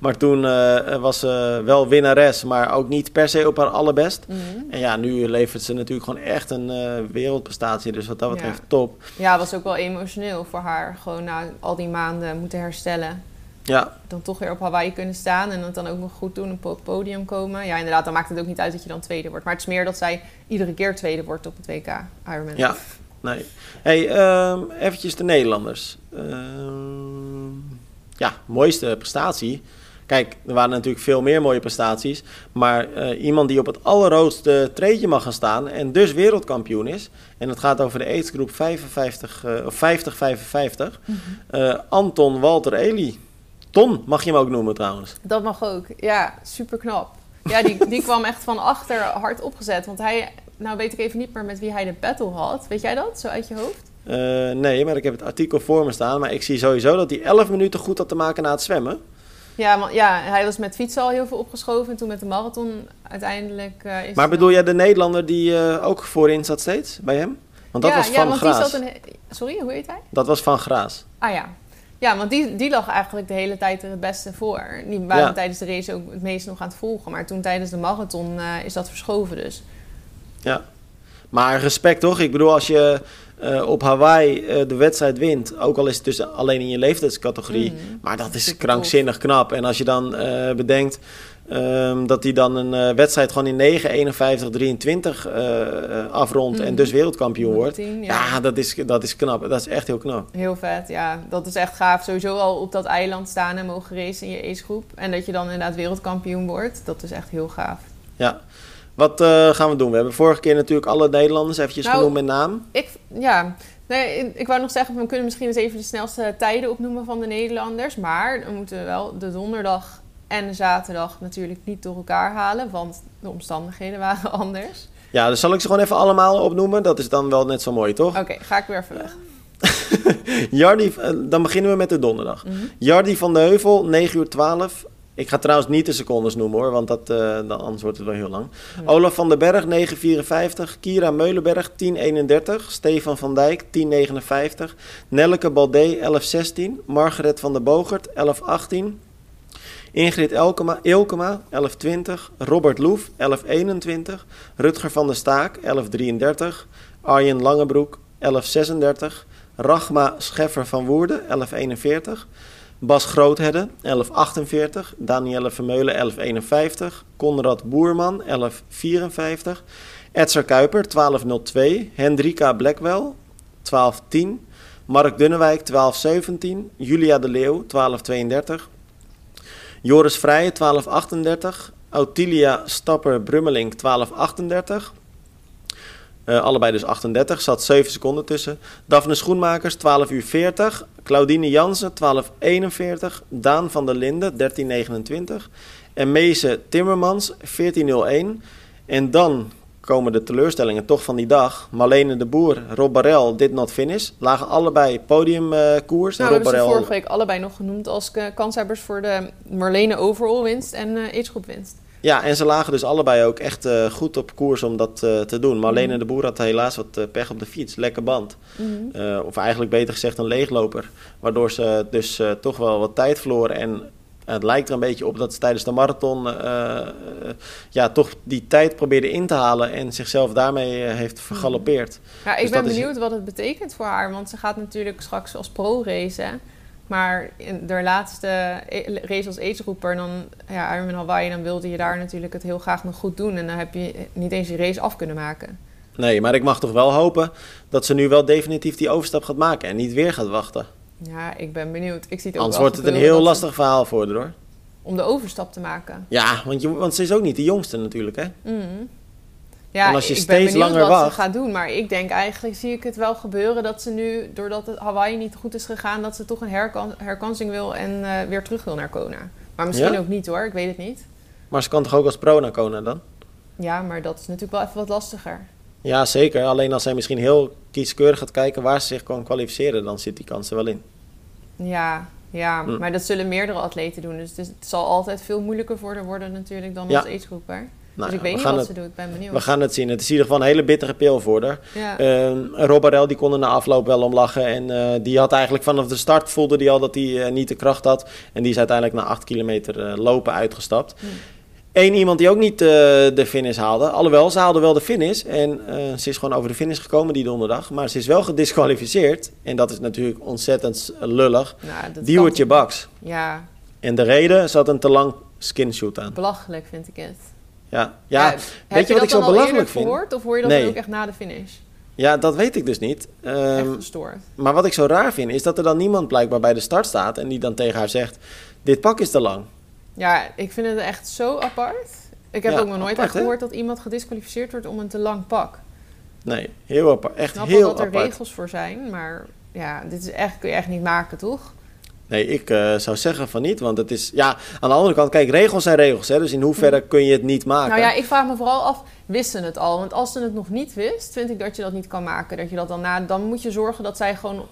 maar toen eh, was ze wel winnares, maar ook niet per se op haar allerbest. Mhm. En ja, nu levert ze natuurlijk gewoon echt een eh, wereldprestatie. Dus wat dat Ja. betreft top. Ja, was ook wel emotioneel voor haar. Gewoon na al die maanden moeten herstellen. Ja, Dan toch weer op Hawaii kunnen staan en het dan ook nog goed doen, op het podium komen. Ja, inderdaad, dan maakt het ook niet uit dat je dan tweede wordt. Maar het is meer dat zij iedere keer tweede wordt op het WK Ironman. Ja, nee. Hey, ehm eventjes de Nederlanders. Ehm, ja, mooiste prestatie. Kijk, er waren natuurlijk veel meer mooie prestaties. Maar eh, iemand die op het allerhoogste treedje mag gaan staan en dus wereldkampioen is. En het gaat over de aidsgroep 55, eh, of 50-55. Mhm. eh, Anton Walter Eli. Ton mag je hem ook noemen trouwens. Dat mag ook. Ja, super knap. Ja, die, die kwam echt van achter hard opgezet. Want hij, nou weet ik even niet meer met wie hij de battle had. Weet jij dat, zo uit je hoofd? Eh, nee, maar ik heb het artikel voor me staan. Maar ik zie sowieso dat hij 11 minuten goed had te maken na het zwemmen. Ja, want, ja, hij was met fietsen al heel veel opgeschoven. En toen met de marathon uiteindelijk eh, is... Maar bedoel jij de Nederlander die eh, ook voorin zat steeds bij hem? Want dat ja, was ja, Van want Graas. Die zat een... Sorry, hoe heet hij? Dat was Van Graas. Ah ja. Ja, want die, die lag eigenlijk de hele tijd er het beste voor. Die waren Ja. tijdens de race ook het meest nog aan het volgen. Maar toen tijdens de marathon eh, is dat verschoven dus. Ja. Maar respect toch? Ik bedoel, als je eh, op Hawaii eh, de wedstrijd wint, ook al is het dus alleen in je leeftijdscategorie, Mhm. maar dat is Super krankzinnig knap. En als je dan bedenkt ehm, dat hij dan een eh, wedstrijd gewoon in 9, 51, 23 eh, eh, afrondt en Mhm. dus wereldkampioen wordt. 10, Ja, dat, is, dat is knap. Dat is echt heel knap. Heel vet, ja. Dat is echt gaaf. Sowieso al op dat eiland staan en mogen racen in je acegroep. En dat je dan inderdaad wereldkampioen wordt. Dat is echt heel gaaf. Ja. Wat eh, gaan we doen? We hebben vorige keer natuurlijk alle Nederlanders eventjes Nou, genoemd met naam. Ik, ja, nee, ik- ik wou nog zeggen, we kunnen misschien eens even de snelste tijden opnoemen van de Nederlanders. Maar dan moeten we wel de donderdag en de zaterdag natuurlijk niet door elkaar halen. Want de omstandigheden waren anders. Ja, dus zal ik ze gewoon even allemaal opnoemen? Dat is dan wel net zo mooi, toch? Oké, ga ik weer even weg. Jardi, eh, dan beginnen we met de donderdag. Mhm. Jardi van de Heuvel, 9 uur 12. Ik ga trouwens niet de secondes noemen hoor, want dat, eh, dan, anders wordt het wel heel lang. Ja. Olaf van den Berg, 9.54. Kira Meulenberg, 10.31. Stefan van Dijk, 10.59. Nelleke Baldé, 11.16. Margaret van der Bogert, 11.18. Ingrid Elkema, Ilkema, 11.20. Robert Loef, 11.21. Rutger van der Staak, 11.33. Arjen Langebroek, 11.36. Rachma Scheffer van Woerden, 1141. Bas Groothedde, 1148. Danielle Vermeulen, 1151. Conrad Boerman, 1154. Edser Kuiper, 1202. Hendrika Blackwell, 1210. Mark Dunnewijk, 1217. Julia de Leeuw, 1232. Joris Vrijen, 1238. Autilia Stapper Brummeling, 1238. Uh, allebei dus 38, zat 7 seconden tussen. Daphne Schoenmakers, 12 uur 40. Claudine Jansen, 1241. Daan van der Linden, 1329. En Meese Timmermans, 1401. En dan komen de teleurstellingen toch van die dag. Marlene de Boer, Rob Barel, dit not finish. Lagen allebei podiumkoers. Uh, nou, Rob Barel... vorige week allebei nog genoemd als kanshebbers voor de Marlene overall winst en uh, winst. Ja, en ze lagen dus allebei ook echt uh, goed op koers om dat uh, te doen. Maar alleen mm. de Boer had helaas wat uh, pech op de fiets. Lekker band. Mm. of eigenlijk beter gezegd een leegloper. Waardoor ze dus toch wel wat tijd verloren. En het lijkt er een beetje op dat ze tijdens de marathon ja, toch die tijd probeerde in te halen. En zichzelf daarmee heeft mm. vergalopeerd. Ja, ik dus ben benieuwd is... wat het betekent voor haar. Want ze gaat natuurlijk straks als pro racen. Maar in de laatste race als ageroeper, dan ja, Ironman Hawaii, dan wilde je daar natuurlijk het heel graag nog goed doen. En dan heb je niet eens die race af kunnen maken. Nee, maar ik mag toch wel hopen dat ze nu wel definitief die overstap gaat maken en niet weer gaat wachten. Ja, ik ben benieuwd. Ik zie het ook Anders wordt het een heel lastig verhaal voor haar hoor. Om de overstap te maken. Ja, want, je, want ze is ook niet de jongste natuurlijk hè. Mm. Ja, en als je ik steeds ben langer wat wacht. ze gaat doen. Maar ik denk eigenlijk zie ik het wel gebeuren dat ze nu, doordat het Hawaii niet goed is gegaan, dat ze toch een herkansing wil en uh, weer terug wil naar Kona. Maar misschien ook niet hoor, ik weet het niet. Maar ze kan toch ook als pro naar Kona dan? Ja, maar dat is natuurlijk wel even wat lastiger. Ja, zeker. Alleen als zij misschien heel kieskeurig gaat kijken waar ze zich kan kwalificeren, dan zit die kans er wel in. Ja, ja, hm. maar dat zullen meerdere atleten doen. Dus het, zal altijd veel moeilijker voor haar worden natuurlijk dan ja. als agegroeper. Nou, dus ik weet niet wat het, ze doet, ik ben benieuwd. We gaan het zien. Het is in ieder geval een hele bittere pil voor haar. Ja. Uh, Rob Arel, die kon er na afloop wel om lachen. En uh, die had eigenlijk vanaf de start voelde die al dat hij uh, niet de kracht had. En die is uiteindelijk na 8 kilometer eh, lopen uitgestapt. Hmm. Eén iemand die ook niet de finish haalde. Alhoewel, ze haalde wel de finish. En ze is gewoon over de finish gekomen die donderdag. Maar ze is wel gedisqualificeerd. En dat is natuurlijk ontzettend lullig. Nou, Diewertje Baks. Ja. En de reden, ze had een te lang skinshoot aan. Belachelijk vind ik het. Ja, ja. weet je wat ik zo belachelijk vind? Gehoord, of hoor je dat nee. ook echt na de finish? Ja, dat weet ik dus niet. Um, echt gestoord. Maar wat ik zo raar vind, is dat er dan niemand blijkbaar bij de start staat en die dan tegen haar zegt: Dit pak is te lang. Ja, ik vind het echt zo apart. Ik heb ook nog nooit echt gehoord dat iemand gedisqualificeerd wordt om een te lang pak. Nee, heel apart. Echt heel apart. Ik dat er regels voor zijn, maar ja, dit is echt, kun je echt niet maken, toch? Nee, ik uh, zou zeggen van niet. Want het is, ja, aan de andere kant, kijk, regels zijn regels. Hè, dus in hoeverre mm. kun je het niet maken? Nou ja, ik vraag me vooral af, wisten het al? Want als ze het nog niet wist, vind ik dat je dat niet kan maken. Dat je dat dan na, dan moet je zorgen dat zij gewoon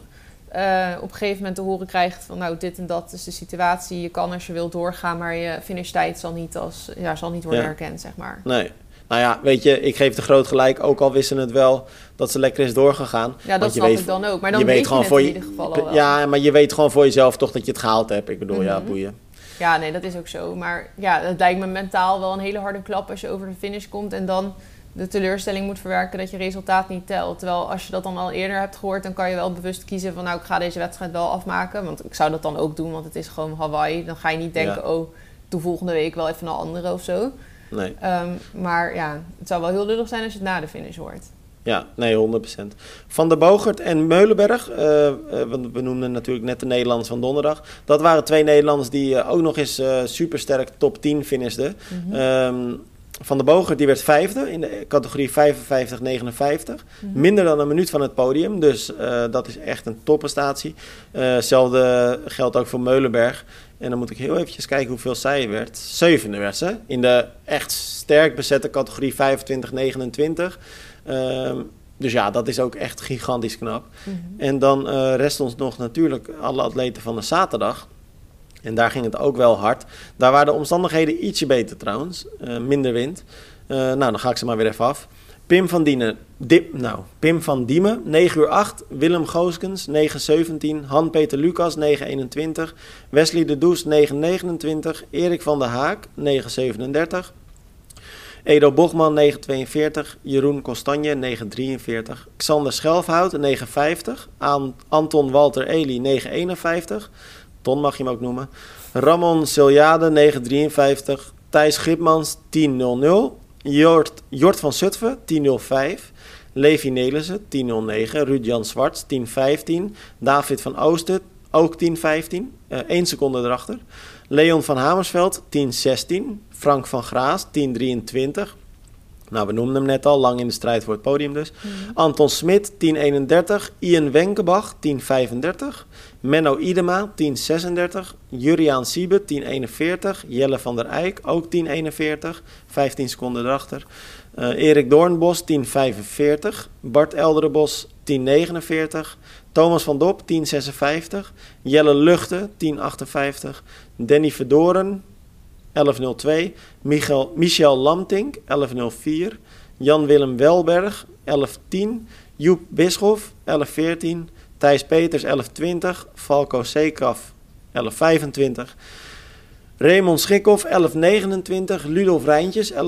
uh, op een gegeven moment te horen krijgt van, nou, dit en dat is de situatie. Je kan als je wilt doorgaan, maar je finishtijd zal niet, als, ja, zal niet worden ja. herkend, zeg maar. Nee. Nou ja, weet je, ik geef de groot gelijk. Ook al wisten het wel dat ze lekker is doorgegaan. Ja, dat snap weet, ik dan ook. Maar dan je weet, gewoon voor je, in ieder geval al wel. Ja, maar je weet gewoon voor jezelf toch dat je het gehaald hebt. Ik bedoel, ja, mhm. boeien. Ja, nee, dat is ook zo. Maar ja, het lijkt me mentaal wel een hele harde klap als je over de finish komt en dan de teleurstelling moet verwerken dat je resultaat niet telt. Terwijl als je dat dan al eerder hebt gehoord, dan kan je wel bewust kiezen van nou, ik ga deze wedstrijd wel afmaken. Want ik zou dat dan ook doen, want het is gewoon Hawaii. Dan ga je niet denken, oh, doe volgende week wel even een andere of zo. Nee. Um, maar ja, het zou wel heel lullig zijn als je het na de finish hoort. Ja, nee, 100%. Van der Bogert en Meulenberg, uh, we noemden natuurlijk net de Nederlanders van donderdag. Dat waren twee Nederlanders die uh, ook nog eens supersterk top 10 finishten. Mm -hmm. Van der Bogert die werd vijfde in de categorie 55-59. Mm -hmm. Minder dan een minuut van het podium, dus dat is echt een topprestatie. hetzelfde geldt ook voor Meulenberg. En dan moet ik heel eventjes kijken hoeveel zij werd. Zevende werd ze. In de echt sterk bezette categorie 25-29. Um, dus ja, dat is ook echt gigantisch knap. Mm -hmm. En dan uh, rest ons nog natuurlijk alle atleten van de zaterdag. En daar ging het ook wel hard. Daar waren de omstandigheden ietsje beter trouwens. Uh, minder wind. Uh, nou, dan ga ik ze maar weer even af. Pim van Dienen, Dip, nou, Pim van Diemen, 9 uur 8. Willem Gooskens, 9.17. Han-Peter Lucas, 9.21. Wesley de Does, 9.29. Erik van der Haak, 9.37. Edo Bogman 9,42. Jeroen Kostanje 9,43. Xander Schelfhout 9,50. Aan Anton Walter Eli 9,51. Ton mag je hem ook noemen. Ramon Siljade 9,53. Thijs Gipmans 10,00. Jort, Jort van Zutphen 10,05. Levi Nelissen 10,09. Ruud-Jan Zwarts 10,15. David van Oosten ook 10,15. Uh, 1 seconde erachter. Leon van Hamersveld 10,16. Frank van Graas 10,23. Nou, we noemden hem net al, lang in de strijd voor het podium dus. Mm. Anton Smit 10,31. Ian Wenkebach 10,35. Menno Idema 10,36. Juriaan Siebe 10,41. Jelle van der Eyck ook 10,41. 15 seconden erachter. Uh, Erik Doornbos 10,45. Bart Elderenbos 10,49. Thomas van Dop 10,56. Jelle Luchten 10,58. Danny Verdoren 11,02. Michel, Michel Lamtink 11,04. Jan-Willem Welberg 11,10. Joep Bischoff 11,14. Thijs Peters 11,20. Falco Seekaf 11,25. Raymond Schikhoff 11,29. Ludolf Rijntjes 11,37.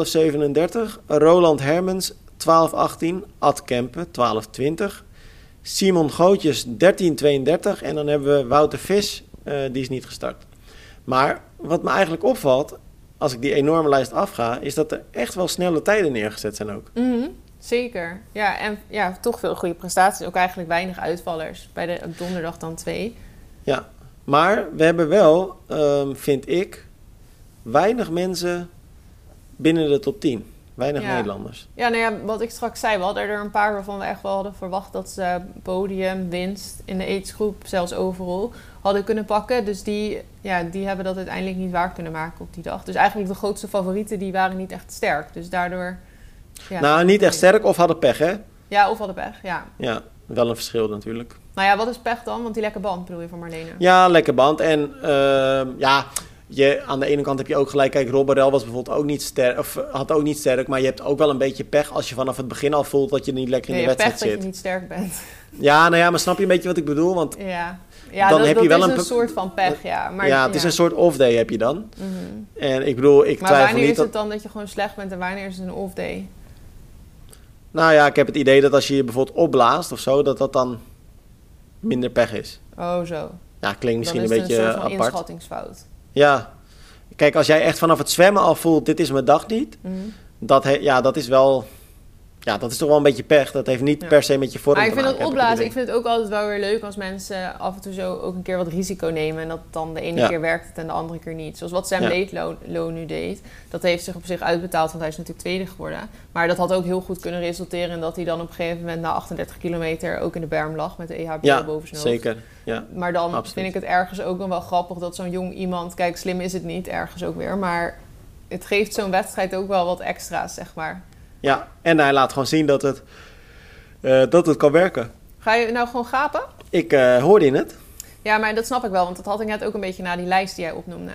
Roland Hermens 12,18. Ad Kempen 12,20. Simon Gootjes 13,32. En dan hebben we Wouter Vis, uh, die is niet gestart. Maar wat me eigenlijk opvalt, als ik die enorme lijst afga, is dat er echt wel snelle tijden neergezet zijn ook. Mm zeker. Ja, en ja, toch veel goede prestaties. Ook eigenlijk weinig uitvallers. Bij de op donderdag dan twee. Ja, maar we hebben wel, um, vind ik, weinig mensen binnen de top 10. Weinig ja. Nederlanders. Ja, nou ja, wat ik straks zei, we hadden er een paar waarvan we echt wel hadden verwacht dat ze podium, winst in de aidsgroep, zelfs overal, hadden kunnen pakken. Dus die, ja, die hebben dat uiteindelijk niet waar kunnen maken op die dag. Dus eigenlijk de grootste favorieten, die waren niet echt sterk. Dus daardoor... Ja, nou, niet echt sterk of hadden pech, hè? Ja, of hadden pech, ja. Ja, wel een verschil natuurlijk. Nou ja, wat is pech dan? Want die lekke band bedoel je van Marlene? Ja, lekke band. En uh, ja, je, aan de ene kant heb je ook gelijk, kijk, Robberel was bijvoorbeeld ook niet sterk, of had ook niet sterk, maar je hebt ook wel een beetje pech als je vanaf het begin al voelt dat je niet lekker in nee, de wedstrijd pech zit. dat je niet sterk bent. Ja, nou ja, maar snap je een beetje wat ik bedoel? Want ja, ja dan dat, heb dat je wel is een, een soort van pech, ja. Maar, ja, het is een soort off-day heb je dan. Mm -hmm. En ik bedoel, ik maar twijfel wanneer niet is dat... het dan dat je gewoon slecht bent en wanneer is het een off-day? Nou ja, ik heb het idee dat als je je bijvoorbeeld opblaast of zo, dat dat dan minder pech is. Oh, zo. Ja, klinkt misschien een is beetje het een soort van apart. inschattingsfout. Ja. Kijk, als jij echt vanaf het zwemmen al voelt, dit is mijn dag niet. Mm. Dat, he, ja, dat is wel... Ja, dat is toch wel een beetje pech. Dat heeft niet Ja. per se met je vorm Maar ik te vind maken, heb ik het opblazen, ik vind het ook altijd wel weer leuk als mensen af en toe zo ook een keer wat risico nemen. En dat dan de ene Ja. keer werkt het en de andere keer niet. Zoals wat Sam Ja. Leedlo nu deed. Dat heeft zich op zich uitbetaald, want hij is natuurlijk tweede geworden. Maar dat had ook heel goed kunnen resulteren in dat hij dan op een gegeven moment na 38 kilometer ook in de berm lag met de E EHB Ja, boven zijn hoofd. zeker. Ja. Maar dan Absoluut. vind ik het ergens ook nog wel grappig dat zo'n jong iemand... Kijk, slim is het niet, ergens ook weer. Maar het geeft zo'n wedstrijd ook wel wat extra's, zeg maar. Ja, en hij laat gewoon zien dat het, eh, dat het kan werken. Ga je nou gewoon gapen? Ik eh, hoorde in het. Ja, maar dat snap ik wel, want dat had ik net ook een beetje na die lijst die jij opnoemde.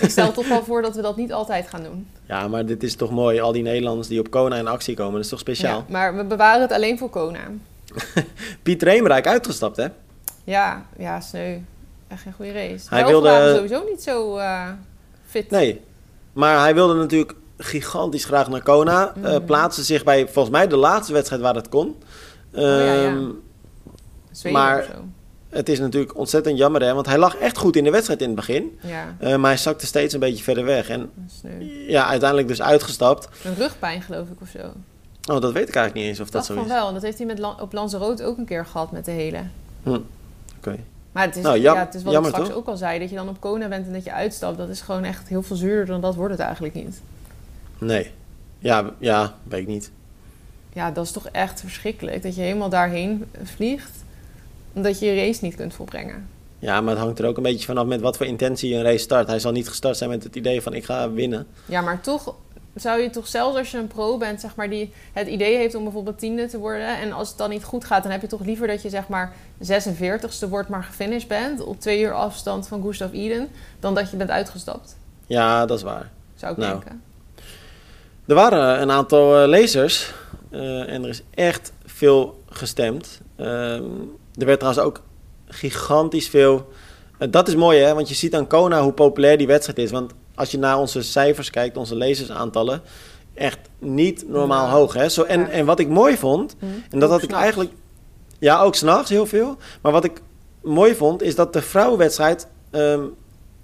ik stel toch wel voor dat we dat niet altijd gaan doen. Ja, maar dit is toch mooi. Al die Nederlanders die op Kona in actie komen. Dat is toch speciaal. Ja, maar we bewaren het alleen voor Kona. Piet Reemrijk uitgestapt, hè? Ja, ja, sneu. Echt geen goede race. Hij wilde... sowieso niet zo eh, fit. Nee. Maar hij wilde natuurlijk gigantisch graag naar Kona. Mhm. plaatste zich bij volgens mij de laatste wedstrijd waar het kon. Oh, ja, ja. Zweden maar-. Het is natuurlijk ontzettend jammer, hè? Want hij lag echt goed in de wedstrijd in het begin. Ja, eh, maar hij zakte steeds een beetje verder weg. En ja, uiteindelijk dus uitgestapt. Een rugpijn geloof ik of zo. Oh, dat weet ik eigenlijk niet eens of dat Dat zo van is. wel. Dat heeft hij met Lan- op Lanzarote ook een keer gehad met de hele. Hm. Oké. Maar het is, Nou, ja, het is wat jammer, ik straks toch? ook al zei. Dat je dan op Kona bent en dat je uitstapt. Dat is gewoon echt heel veel zuurder dan dat wordt het eigenlijk niet. Nee. Ja, ja, weet ik niet. Ja, dat is toch echt verschrikkelijk. Dat je helemaal daarheen vliegt. Omdat je je race niet kunt volbrengen. Ja, maar het hangt er ook een beetje vanaf met wat voor intentie je een race start. Hij zal niet gestart zijn met het idee van ik ga winnen. Ja, maar toch zou je toch zelfs als je een pro bent, zeg maar, die het idee heeft om bijvoorbeeld tiende te worden. En als het dan niet goed gaat, dan heb je toch liever dat je zeg maar 46ste wordt, maar gefinished bent. Op twee uur afstand van Gustav Iden. Dan dat je bent uitgestapt. Ja, dat is waar. Zou ik Nou. denken. Er waren een aantal eh, lezers eh, en er is echt veel gestemd. Ehm, er werd trouwens ook gigantisch veel. eh, dat is mooi hè, want je ziet aan Kona hoe populair die wedstrijd is. Want als je naar onze cijfers kijkt, onze lezersaantallen. echt niet normaal Ja. hoog. Hè? Zo, en, Ja. en wat ik mooi vond, Hm. en dat Ook had ik eigenlijk... Ja, ook s'nachts heel veel. Maar wat ik mooi vond, is dat de vrouwenwedstrijd... ehm,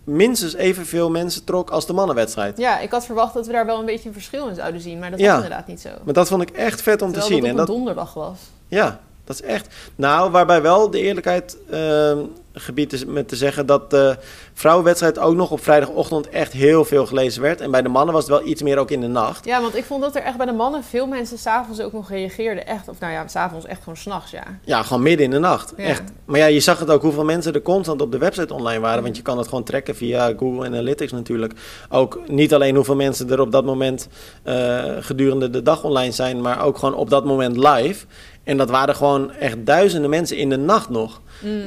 minstens evenveel mensen trok als de mannenwedstrijd. Ja, ik had verwacht dat we daar wel een beetje een verschil in zouden zien, maar dat Ja. was inderdaad niet zo. Maar dat vond ik echt vet om Terwijl te zien. dat En dat, donderdag was. Ja, dat is echt. Nou, waarbij wel de eerlijkheid ehm, gebied is met te zeggen dat de vrouwenwedstrijd ook nog op vrijdagochtend echt heel veel gelezen werd. En bij de mannen was het wel iets meer ook in de nacht. Ja, want ik vond dat er echt bij de mannen veel mensen s'avonds ook nog reageerden. Echt, of nou ja, s'avonds echt gewoon s'nachts, ja. Ja, gewoon midden in de nacht. Ja. Echt. Maar ja, je zag het ook hoeveel mensen er constant op de website online waren. Want je kan het gewoon trekken via Google Analytics natuurlijk. Ook niet alleen hoeveel mensen er op dat moment eh, gedurende de dag online zijn, maar ook gewoon op dat moment live. En dat waren gewoon echt duizenden mensen in de nacht nog.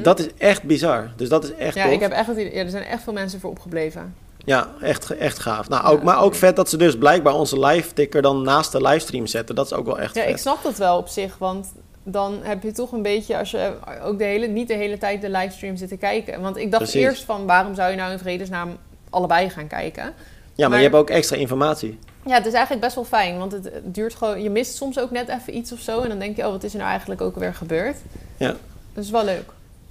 Dat is echt bizar. Dus dat is echt. Ja, tof. ik heb echt idee, ja, er zijn echt veel mensen voor opgebleven. Ja, echt, echt gaaf. Nou, ook, Ja, maar ook vet dat ze dus blijkbaar onze live ticker dan naast de livestream zetten. Dat is ook wel echt Ja, vet. ik snap dat wel op zich, want dan heb je toch een beetje, als je ook de hele, niet de hele tijd de livestream zit te kijken. Want ik dacht Precies. eerst van, waarom zou je nou in vredesnaam allebei gaan kijken? Ja, maar, maar- je hebt ook extra informatie. Ja, het is eigenlijk best wel fijn, want het duurt gewoon, je mist soms ook net even iets of zo. En dan denk je, oh, wat is er nou eigenlijk ook weer gebeurd? Ja. Dat is wel leuk.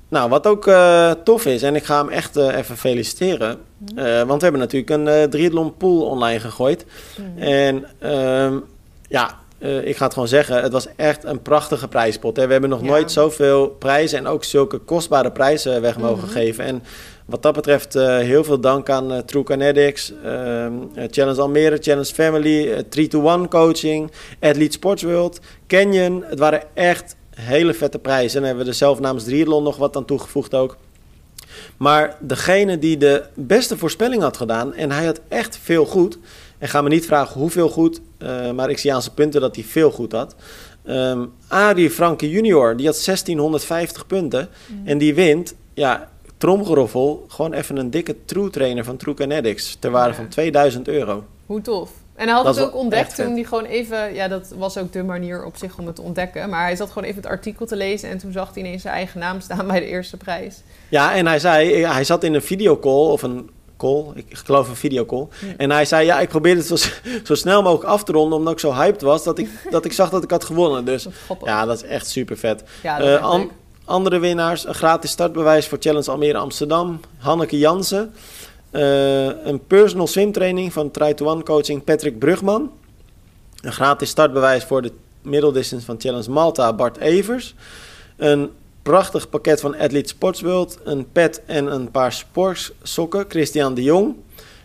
Nou, wat ook eh, tof is, en ik ga hem echt eh, even feliciteren. Mhm. eh, want we hebben natuurlijk een triathlon pool online gegooid. Mhm. En ehm, ja, ik ga het gewoon zeggen, het was echt een prachtige prijspot. Hè. We hebben nog Ja. nooit zoveel prijzen en ook zulke kostbare prijzen weg mogen Mhm. geven. En wat dat betreft eh, heel veel dank aan eh, True Kinetics, ehm, eh, Challenge Almere, Challenge Family, eh, 3-to-1 coaching, Athlete Sports World, Canyon. Het waren echt hele vette prijzen. En hebben we er zelf namens Triathlon nog wat aan toegevoegd ook. Maar degene die de beste voorspelling had gedaan, en hij had echt veel goed. En ga me niet vragen hoeveel goed, eh, maar ik zie aan zijn punten dat hij veel goed had. Ehm Arie Franke junior, die had 1650 punten. En die wint, ja, tromgeroffel, gewoon even een dikke true trainer van True Kinetics. Ter waarde van 2000 euro. Hoe tof. En hij had Dat het ook ontdekt toen hij gewoon even... Ja, dat was ook de manier op zich om het te ontdekken. Maar hij zat gewoon even het artikel te lezen... en toen zag hij ineens zijn eigen naam staan bij de eerste prijs. Ja, en hij zei, hij zat in een videocall of een call, ik geloof een videocall. Hm. En hij zei, ja, ik probeerde het zo, zo snel mogelijk af te ronden, omdat ik zo hyped was, dat ik, dat ik zag dat ik had gewonnen. Dus ja, dat is echt super vet. Ja, dat is echt an- leuk. Andere winnaars, een gratis startbewijs voor Challenge Almere Amsterdam, Hanneke Jansen. Eh, een personal swimtraining van Try to One coaching Patrick Brugman. Een gratis startbewijs voor de middle distance van Challenge Malta Bart Evers. Een prachtig pakket van Athlete Sports World. Een pet en een paar sportsokken Christian de Jong.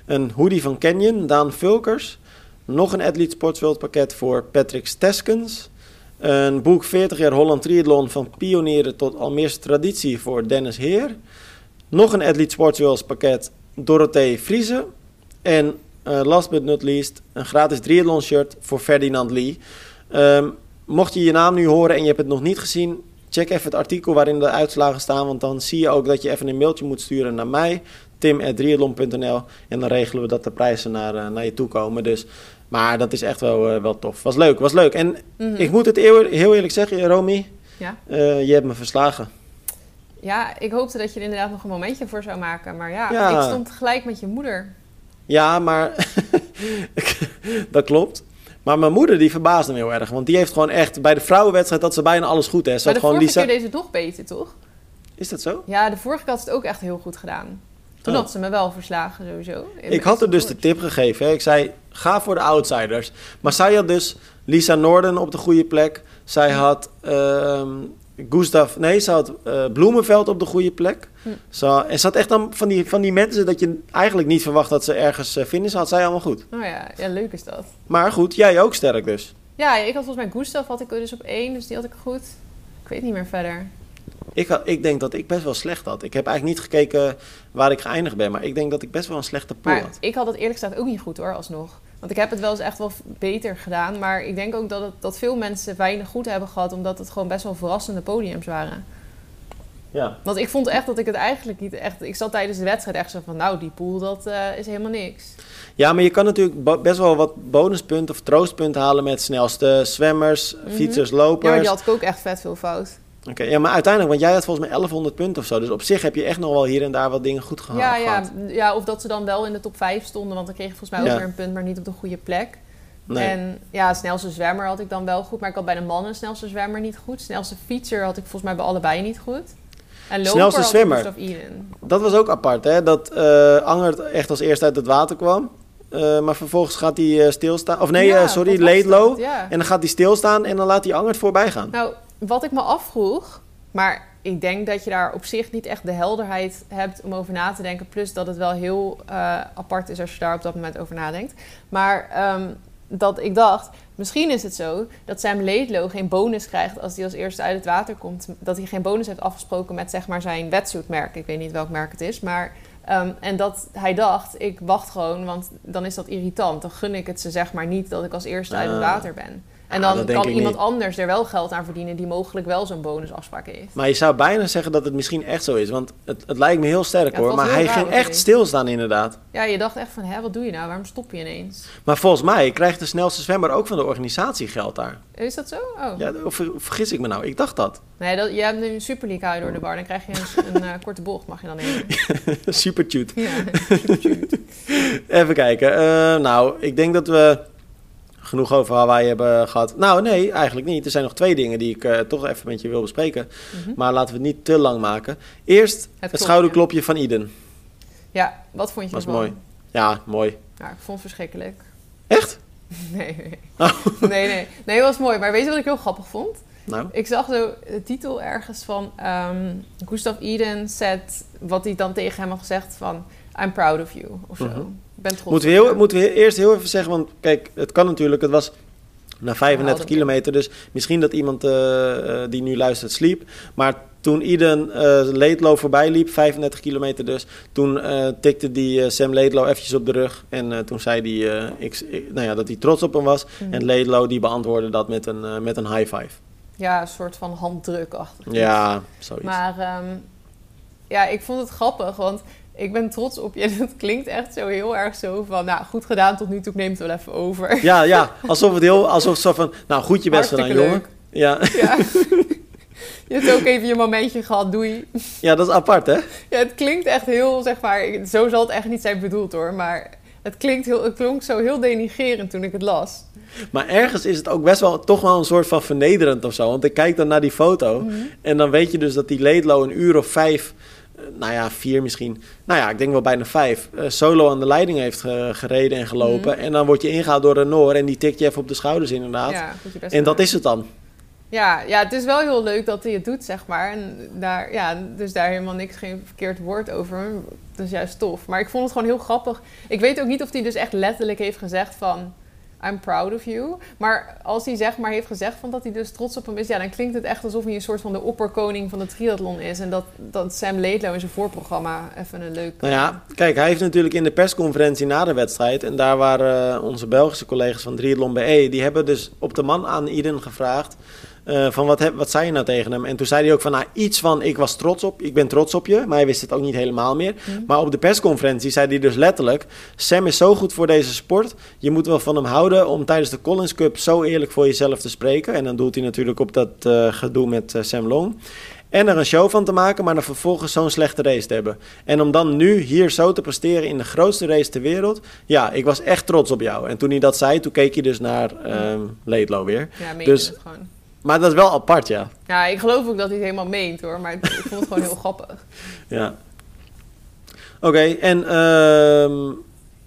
Een hoodie van Canyon Daan Vulkers. Nog een Athlete Sports World pakket voor Patrick Steskens. Een boek 40 jaar Holland Triathlon van pionieren tot Almeerse traditie voor Dennis Heer. Nog een Athlete Sports pakket Dorothee Friese. En eh, last but not least een gratis triathlon shirt voor Ferdinand Lee. Ehm, mocht je je naam nu horen en je hebt het nog niet gezien, check even het artikel waarin de uitslagen staan. Want dan zie je ook dat je even een mailtje moet sturen naar mij, tim.triathlon.nl. En dan regelen we dat de prijzen naar, eh, naar je toe komen. Dus, maar dat is echt wel, eh, wel tof. Was leuk, was leuk. En Mhm. ik moet het eeuw- heel eerlijk zeggen, Romy, Ja. eh, je hebt me verslagen. ja, ik hoopte dat je er inderdaad nog een momentje voor zou maken. Maar ja, Ja. ik stond gelijk met je moeder. Ja, maar dat klopt. Maar mijn moeder die verbaasde me heel erg. Want die heeft gewoon echt bij de vrouwenwedstrijd dat ze bijna alles goed heeft. Ze Maar had de gewoon vorige Lisa. keer deed ze het nog beter, toch? Is dat zo? Ja, de vorige keer had ze het ook echt heel goed gedaan. Toen Oh. had ze me wel verslagen, sowieso. Ik had er dus de tip gegeven. Hè. Ik zei, ga voor de outsiders. Maar zij had dus Lisa Norden op de goede plek. Zij had ehm Gustav... Nee, ze had eh, Bloemenveld op de goede plek. Hm. Ze, en ze had echt dan van die, van die mensen dat je eigenlijk niet verwacht dat ze ergens uh, vinden. Ze had zij allemaal goed. Oh ja, ja, leuk is dat. Maar goed, jij ook sterk dus. Ja, ik had volgens mij Gustav had ik er dus op één, dus die had ik goed. Ik weet niet meer verder. Ik, had, ik denk dat ik best wel slecht had. Ik heb eigenlijk niet gekeken waar ik geëindigd ben. Maar ik denk dat ik best wel een slechte pool Maar had. ik had het eerlijk gezegd ook niet goed hoor, alsnog. Want ik heb het wel eens echt wel beter gedaan. Maar ik denk ook dat, het, dat veel mensen weinig goed hebben gehad. Omdat het gewoon best wel verrassende podiums waren. Ja. Want ik vond echt dat ik het eigenlijk niet echt... Ik zat tijdens de wedstrijd echt zo van... Nou, die pool, dat eh, is helemaal niks. ja, maar je kan natuurlijk best wel wat bonuspunten of troostpunten halen met snelste zwemmers, Mhm. fietsers, Ja, maar lopers. die had ik ook echt vet veel fout. Oké, ja, maar uiteindelijk, want jij had volgens mij 1100 punten of zo. Dus op zich heb je echt nog wel hier en daar wat dingen goed geha- Ja, ja, ja, of dat ze dan wel in de top 5 stonden. Want dan kreeg je volgens mij ook Ja. weer een punt, maar niet op de goede plek. Nee. En ja, snelste zwemmer had ik dan wel goed. Maar ik had bij de mannen snelste zwemmer niet goed. Snelste fietser had ik volgens mij bij allebei niet goed. En loper Snelste had zwemmer. Dat was ook apart, hè? Dat eh Angert echt als eerste uit het water kwam. Eh, maar vervolgens gaat hij eh, stilstaan. Of nee, Ja, sorry, dat? Ja. En dan gaat hij stilstaan en dan laat hij Angert voorbij gaan. Nou, wat ik me afvroeg, maar ik denk dat je daar op zich niet echt de helderheid hebt om over na te denken. Plus dat het wel heel eh, apart is als je daar op dat moment over nadenkt. Maar ehm, dat ik dacht, misschien is het zo dat Sam Laidlow geen bonus krijgt als hij als eerste uit het water komt. Dat hij geen bonus heeft afgesproken met zeg maar zijn wetsuitmerk. Ik weet niet welk merk het is, maar... ehm, en dat hij dacht, ik wacht gewoon, want dan is dat irritant. Dan gun ik het ze zeg maar niet dat ik als eerste uit het Ah. water ben. En Ja, dan kan iemand niet. anders er wel geld aan verdienen die mogelijk wel zo'n bonusafspraak heeft. Maar je zou bijna zeggen dat het misschien echt zo is. Want het, het lijkt me heel sterk Ja, hoor. Maar hij ging echt stilstaan inderdaad. Ja, je dacht echt van, hè, wat doe je nou? Waarom stop je ineens? Maar volgens mij krijgt de snelste zwemmer ook van de organisatie geld daar. Is dat zo? Oh. Ja, of ver- vergis ik me nou? Ik dacht dat. Nee, dat, je hebt nu een Super League hou je door de bar. Dan krijg je een, een eh, korte bocht, mag je dan nemen. Super cute. Ja, super. Even kijken. Eh, nou, ik denk dat we genoeg over Hawaii hebben gehad. Nou, nee, eigenlijk niet. Er zijn nog twee dingen die ik eh, toch even met je wil bespreken. Mhm. Maar laten we het niet te lang maken. Eerst het, klopje. schouderklopje van Iden. Ja, wat vond je Was mooi. Ja, mooi. Ja, ik vond het verschrikkelijk. Echt? Nee, nee. Oh. Nee, nee. Nee, het was mooi. Maar weet je wat ik heel grappig vond? Nou, Ik zag zo de titel ergens van ehm Gustav Eden said wat hij dan tegen hem had gezegd van I'm proud of you of zo. Mhm. Ben trots moeten we, heel, moeten we eerst heel even zeggen, want kijk, het kan natuurlijk, het was na 35 dat kilometer, dus misschien dat iemand eh, eh, die nu luistert sliep. Maar toen Iden eh Laidlow voorbij liep, 35 kilometer dus, toen tikte die Sam Laidlow eventjes op de rug. En toen zei hij ik, ik- nou ja, dat hij trots op hem was. Mhm. En Laidlow die beantwoordde dat met een, met een high five. Ja, een soort van handdrukachtig. iets. Ja, zoiets. Maar ehm, ja, ik vond het grappig, want ik ben trots op je. Het klinkt echt zo heel erg zo van, nou, goed gedaan tot nu toe, ik neem het wel even over. Ja, ja, alsof het heel, alsof zo van, nou goed je best gedaan jongen. Ja, Ja. Je hebt ook even je momentje gehad, doei. ja, dat is apart hè. Ja, het klinkt echt heel, zeg maar, zo zal het echt niet zijn bedoeld hoor, maar het, klinkt heel, het klonk zo heel denigerend toen ik het las. Maar ergens is het ook best wel toch wel een soort van vernederend of zo. Want ik kijk dan naar die foto Mhm. en dan weet je dus dat die Laidlow een uur of vijf, nou ja, vier misschien, nou ja, ik denk wel bijna vijf, eh, solo aan de leiding heeft ge- gereden en gelopen. En dan word je ingehaald door een Noor en die tikt je even op de schouders inderdaad. Ja, en dat is het dan. Ja, ja, het is wel heel leuk dat hij het doet, zeg maar. En daar, ja, dus daar helemaal niks, geen verkeerd woord over. Dat is juist tof. Maar ik vond het gewoon heel grappig. Ik weet ook niet of hij dus echt letterlijk heeft gezegd van... I'm proud of you. Maar als hij zeg maar heeft gezegd van dat hij dus trots op hem is... Ja, dan klinkt het echt alsof hij een soort van de opperkoning van de triathlon is. En dat, dat Sam Laidlow in zijn voorprogramma even een leuk... Nou ja, kijk, hij heeft natuurlijk in de persconferentie na de wedstrijd... en daar waren eh, onze Belgische collega's van Triathlon BE... die hebben dus op de man aan Iden gevraagd... eh, van wat, heb, wat zei je nou tegen hem? En toen zei hij ook van, nou, iets van, ik was trots op, ik ben trots op je. Maar hij wist het ook niet helemaal meer. Hm. Maar op de persconferentie zei hij dus letterlijk... Sam is zo goed voor deze sport. Je moet wel van hem houden om tijdens de Collins Cup... zo eerlijk voor jezelf te spreken. En dan doelt hij natuurlijk op dat eh, gedoe met eh, Sam Long. En er een show van te maken, maar dan vervolgens zo'n slechte race te hebben. En om dan nu hier zo te presteren in de grootste race ter wereld... Ja, ik was echt trots op jou. En toen hij dat zei, toen keek hij dus naar ehm Laidlow weer. Ja, meen dus- het gewoon. Maar dat is wel apart, ja. Ja, ik geloof ook dat hij het helemaal meent hoor. Maar ik vond het gewoon heel grappig. Ja. Oké, en ehm,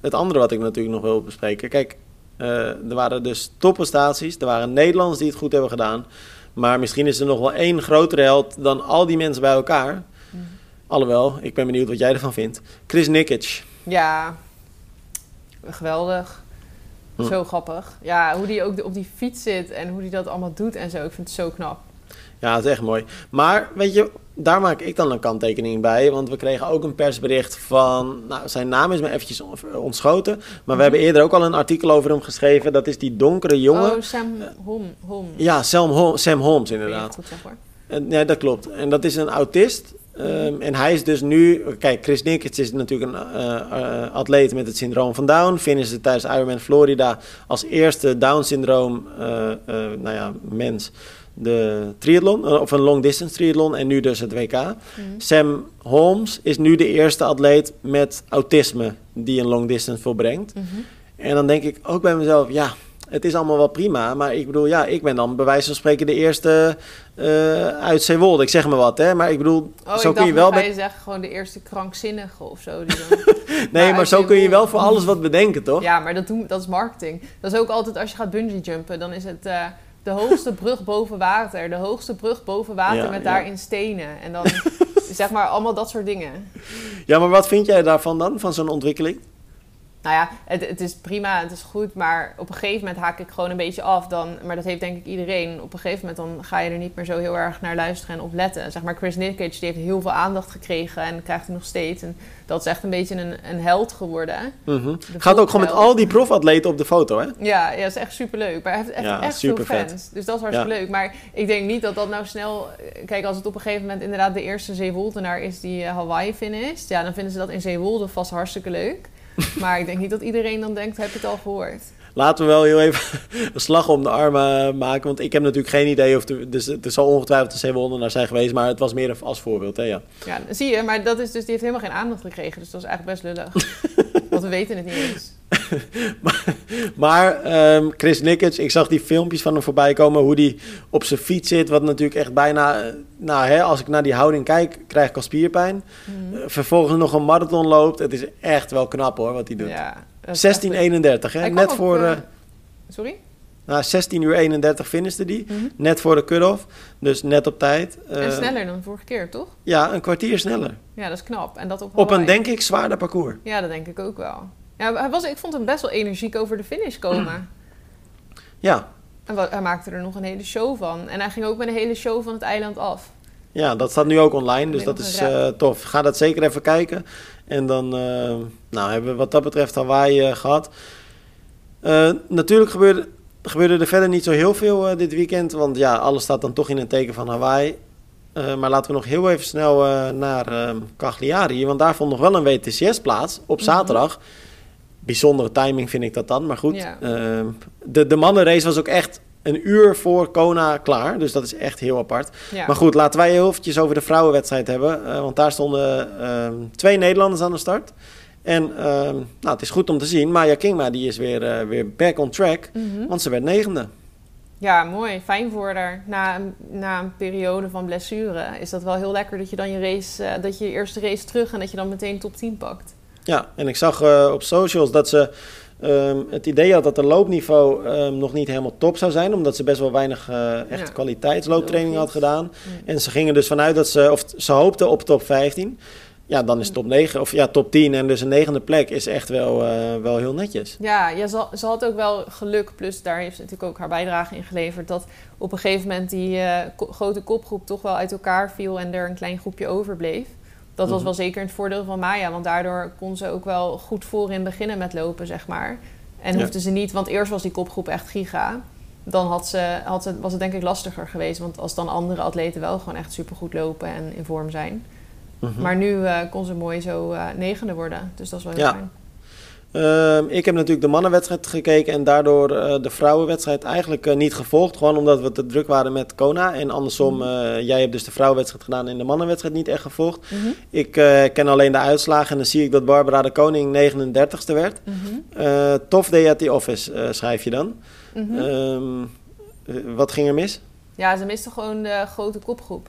het andere wat ik natuurlijk nog wil bespreken. Kijk, eh, er waren dus topprestaties. Er waren Nederlanders die het goed hebben gedaan. Maar misschien is er nog wel één grotere held dan al die mensen bij elkaar. Mhm. Alhoewel, ik ben benieuwd wat jij ervan vindt. Chris Nikic. Ja, geweldig. Hm. Zo grappig. Ja, hoe die ook op die fiets zit en hoe die dat allemaal doet en zo. Ik vind het zo knap. Ja, het is echt mooi. Maar weet je, daar maak ik dan een kanttekening bij. Want we kregen ook een persbericht van. Nou, zijn naam is me eventjes on- ontschoten. Maar we hebben eerder ook al een artikel over hem geschreven. Dat is die donkere jongen. Oh, Sam Hom. Hom. Ja, Sam, Sam Holmes inderdaad. Goed zeg hoor. En, ja, dat klopt. En dat is een autist. Ehm, en hij is dus nu... Kijk, Chris Nikic is natuurlijk een eh, eh, atleet met het syndroom van Down. Finishte tijdens Ironman Florida als eerste Down-syndroom eh, nou ja, mens de triathlon. of een long-distance triathlon. En nu dus het WK. Mhm. Sam Holmes is nu de eerste atleet met autisme die een long-distance volbrengt. Mhm. En dan denk ik ook bij mezelf, ja, het is allemaal wel prima. Maar ik bedoel, ja, ik ben dan bij wijze van spreken de eerste eh, uit Zeewolde. Ik zeg maar wat, hè. Maar ik bedoel, Oh, zo ik kun je wel... Met... je zeggen gewoon de eerste krankzinnige of zo. Die dan... Nee, maar zo kun je wel voor alles wat bedenken, toch? Ja, maar dat, doen, dat is marketing. Dat is ook altijd als je gaat bungee jumpen, dan is het eh, de hoogste brug boven water. De hoogste brug boven water Ja, met ja. daarin stenen. En dan zeg maar allemaal dat soort dingen. Ja, maar wat vind jij daarvan dan, van zo'n ontwikkeling? Nou ja, het, het is prima, het is goed, maar op een gegeven moment haak ik gewoon een beetje af. Dan, maar dat heeft denk ik iedereen. Op een gegeven moment dan ga je er niet meer zo heel erg naar luisteren en op letten. Zeg maar Chris Nikic, die heeft heel veel aandacht gekregen en krijgt hij nog steeds. En dat is echt een beetje een, een held geworden. Mhm. Gaat ook gewoon met al die profatleten op de foto, hè? Ja, ja, dat is echt superleuk. Maar hij heeft echt, Ja, echt veel fans. Dus dat is hartstikke leuk. Maar ik denk niet dat dat nou snel... Kijk, als het op een gegeven moment inderdaad de eerste Zeewoldenaar is die eh, Hawaii finisht... Ja, dan vinden ze dat in Zeewolde vast hartstikke leuk. Maar ik denk niet dat iedereen dan denkt, heb je het al gehoord? Laten we wel heel even een slag om de armen maken. Want ik heb natuurlijk geen idee of... De, dus het zal ongetwijfeld een Zeewolde naar zijn geweest. Maar het was meer als voorbeeld, hè? Ja. Ja, zie je. Maar dat is dus, die heeft helemaal geen aandacht gekregen. Dus dat is eigenlijk best lullig. Want we weten het niet eens. Maar ehm, Chris Nikic, ik zag die filmpjes van hem voorbij komen. Hoe die op zijn fiets zit. Wat natuurlijk echt bijna... eh, Nou, hè, als ik naar die houding kijk, krijg ik al spierpijn. Mhm. Eh, vervolgens nog een marathon loopt. Het is echt wel knap hoor, wat hij doet. Ja, dat is echt- 16.31, hè? Net voor... eh, Sorry? nou, 16 uur 31 finishte die. Mhm. Net voor de cut-off. Dus net op tijd. en sneller dan de vorige keer, toch? Ja, een kwartier sneller. Ja, dat is knap. En dat op Op een, denk ik, zwaarder parcours. Ja, dat denk ik ook wel. Ja, hij was, ik vond hem best wel energiek over de finish komen. Ja. En wa- hij maakte er nog een hele show van. En hij ging ook met een hele show van het eiland af. ja, dat staat nu ook online. Dus dat is eh, tof. Ga dat zeker even kijken. En dan eh, nou, hebben we wat dat betreft Hawaii eh, gehad. Eh, natuurlijk gebeurde, gebeurde er verder niet zo heel veel dit weekend. Want ja, alles staat dan toch in een teken van Hawaii. Maar laten we nog heel even snel naar Cagliari. Want daar vond nog wel een WTCS plaats op Mhm. zaterdag. Bijzondere timing vind ik dat dan. Maar goed, Ja. eh, de, de mannenrace was ook echt een uur voor Kona klaar. Dus dat is echt heel apart. Ja. Maar goed, laten wij heel eventjes over de vrouwenwedstrijd hebben. eh, want daar stonden ehm, twee Nederlanders aan de start. En ehm, nou, het is goed om te zien. Maya Kingma die is weer, eh, weer back on track. Mhm. Want ze werd negende. Ja, mooi. Fijn voor haar. Na, een- na een periode van blessure is dat wel heel lekker dat je dan je race, eh, dat je je eerste race terug en dat je dan meteen top 10 pakt. Ja, en ik zag eh, op socials dat ze ehm, het idee had dat de loopniveau ehm, nog niet helemaal top zou zijn. Omdat ze best wel weinig eh echt Ja. kwaliteitslooptraining had gedaan. En ze gingen dus vanuit dat ze, of ze hoopten op top 15. Ja, dan is top 9, of ja, top 10. En dus een negende plek is echt wel, eh, wel heel netjes. Ja, ja ze, ze had ook wel geluk. Plus daar heeft ze natuurlijk ook haar bijdrage in geleverd. Dat op een gegeven moment die grote kopgroep toch wel uit elkaar viel en er een klein groepje overbleef. Dat was Mhm. wel zeker in het voordeel van Maya. Want daardoor kon ze ook wel goed voorin beginnen met lopen, zeg maar. En Ja. hoefde ze niet, want eerst was die kopgroep echt giga. Dan had ze, had ze, was het denk ik lastiger geweest. Want als dan andere atleten wel gewoon echt supergoed lopen en in vorm zijn. Mhm. Maar nu eh, kon ze mooi zo eh, negende worden. Dus dat is wel heel Ja. fijn. Ehm, ik heb natuurlijk de mannenwedstrijd gekeken en daardoor eh, de vrouwenwedstrijd eigenlijk eh, niet gevolgd. Gewoon omdat we te druk waren met Kona. En andersom, Mhm. eh, jij hebt dus de vrouwenwedstrijd gedaan en de mannenwedstrijd niet echt gevolgd. Mhm. Ik ken alleen de uitslagen en dan zie ik dat Barbara de Koning 39ste werd. Mhm. Tof day at the office, schrijf je dan. Ehm, eh, wat ging er mis? Ja, ze miste gewoon de grote kopgroep.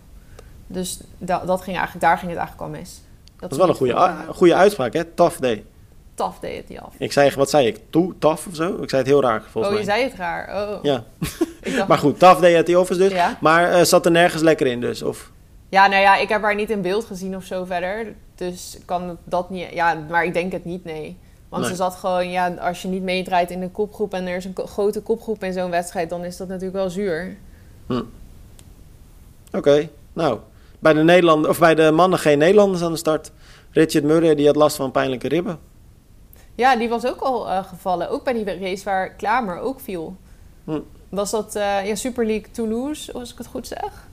Dus da- dat ging eigenlijk, daar ging het eigenlijk al mis. Dat is wel een goede, goede uitspraak, hè? Tough day. Taf deed het niet af. Ik zei, wat zei ik? Toe, tough of zo? Ik zei het heel raar, volgens oh, je mij. zei het raar. Oh. Ja, dacht, maar goed, day at the office dus. Ja. Maar eh, zat er nergens lekker in dus? Of... ja, nou ja, ik heb haar niet in beeld gezien of zo verder. Dus kan dat niet... Ja, maar ik denk het niet, nee. Want Nee. ze zat gewoon... Ja, als je niet meedraait in de kopgroep... en er is een ko- grote kopgroep in zo'n wedstrijd... dan is dat natuurlijk wel zuur. Oké, nou. Bij de, Nederland, of bij de mannen geen Nederlanders aan de start. Richard Murray die had last van pijnlijke ribben. Ja, die was ook al eh, gevallen. Ook bij die race waar Klamer ook viel. Hm. Was dat eh, ja, Super League Toulouse, als ik het goed zeg?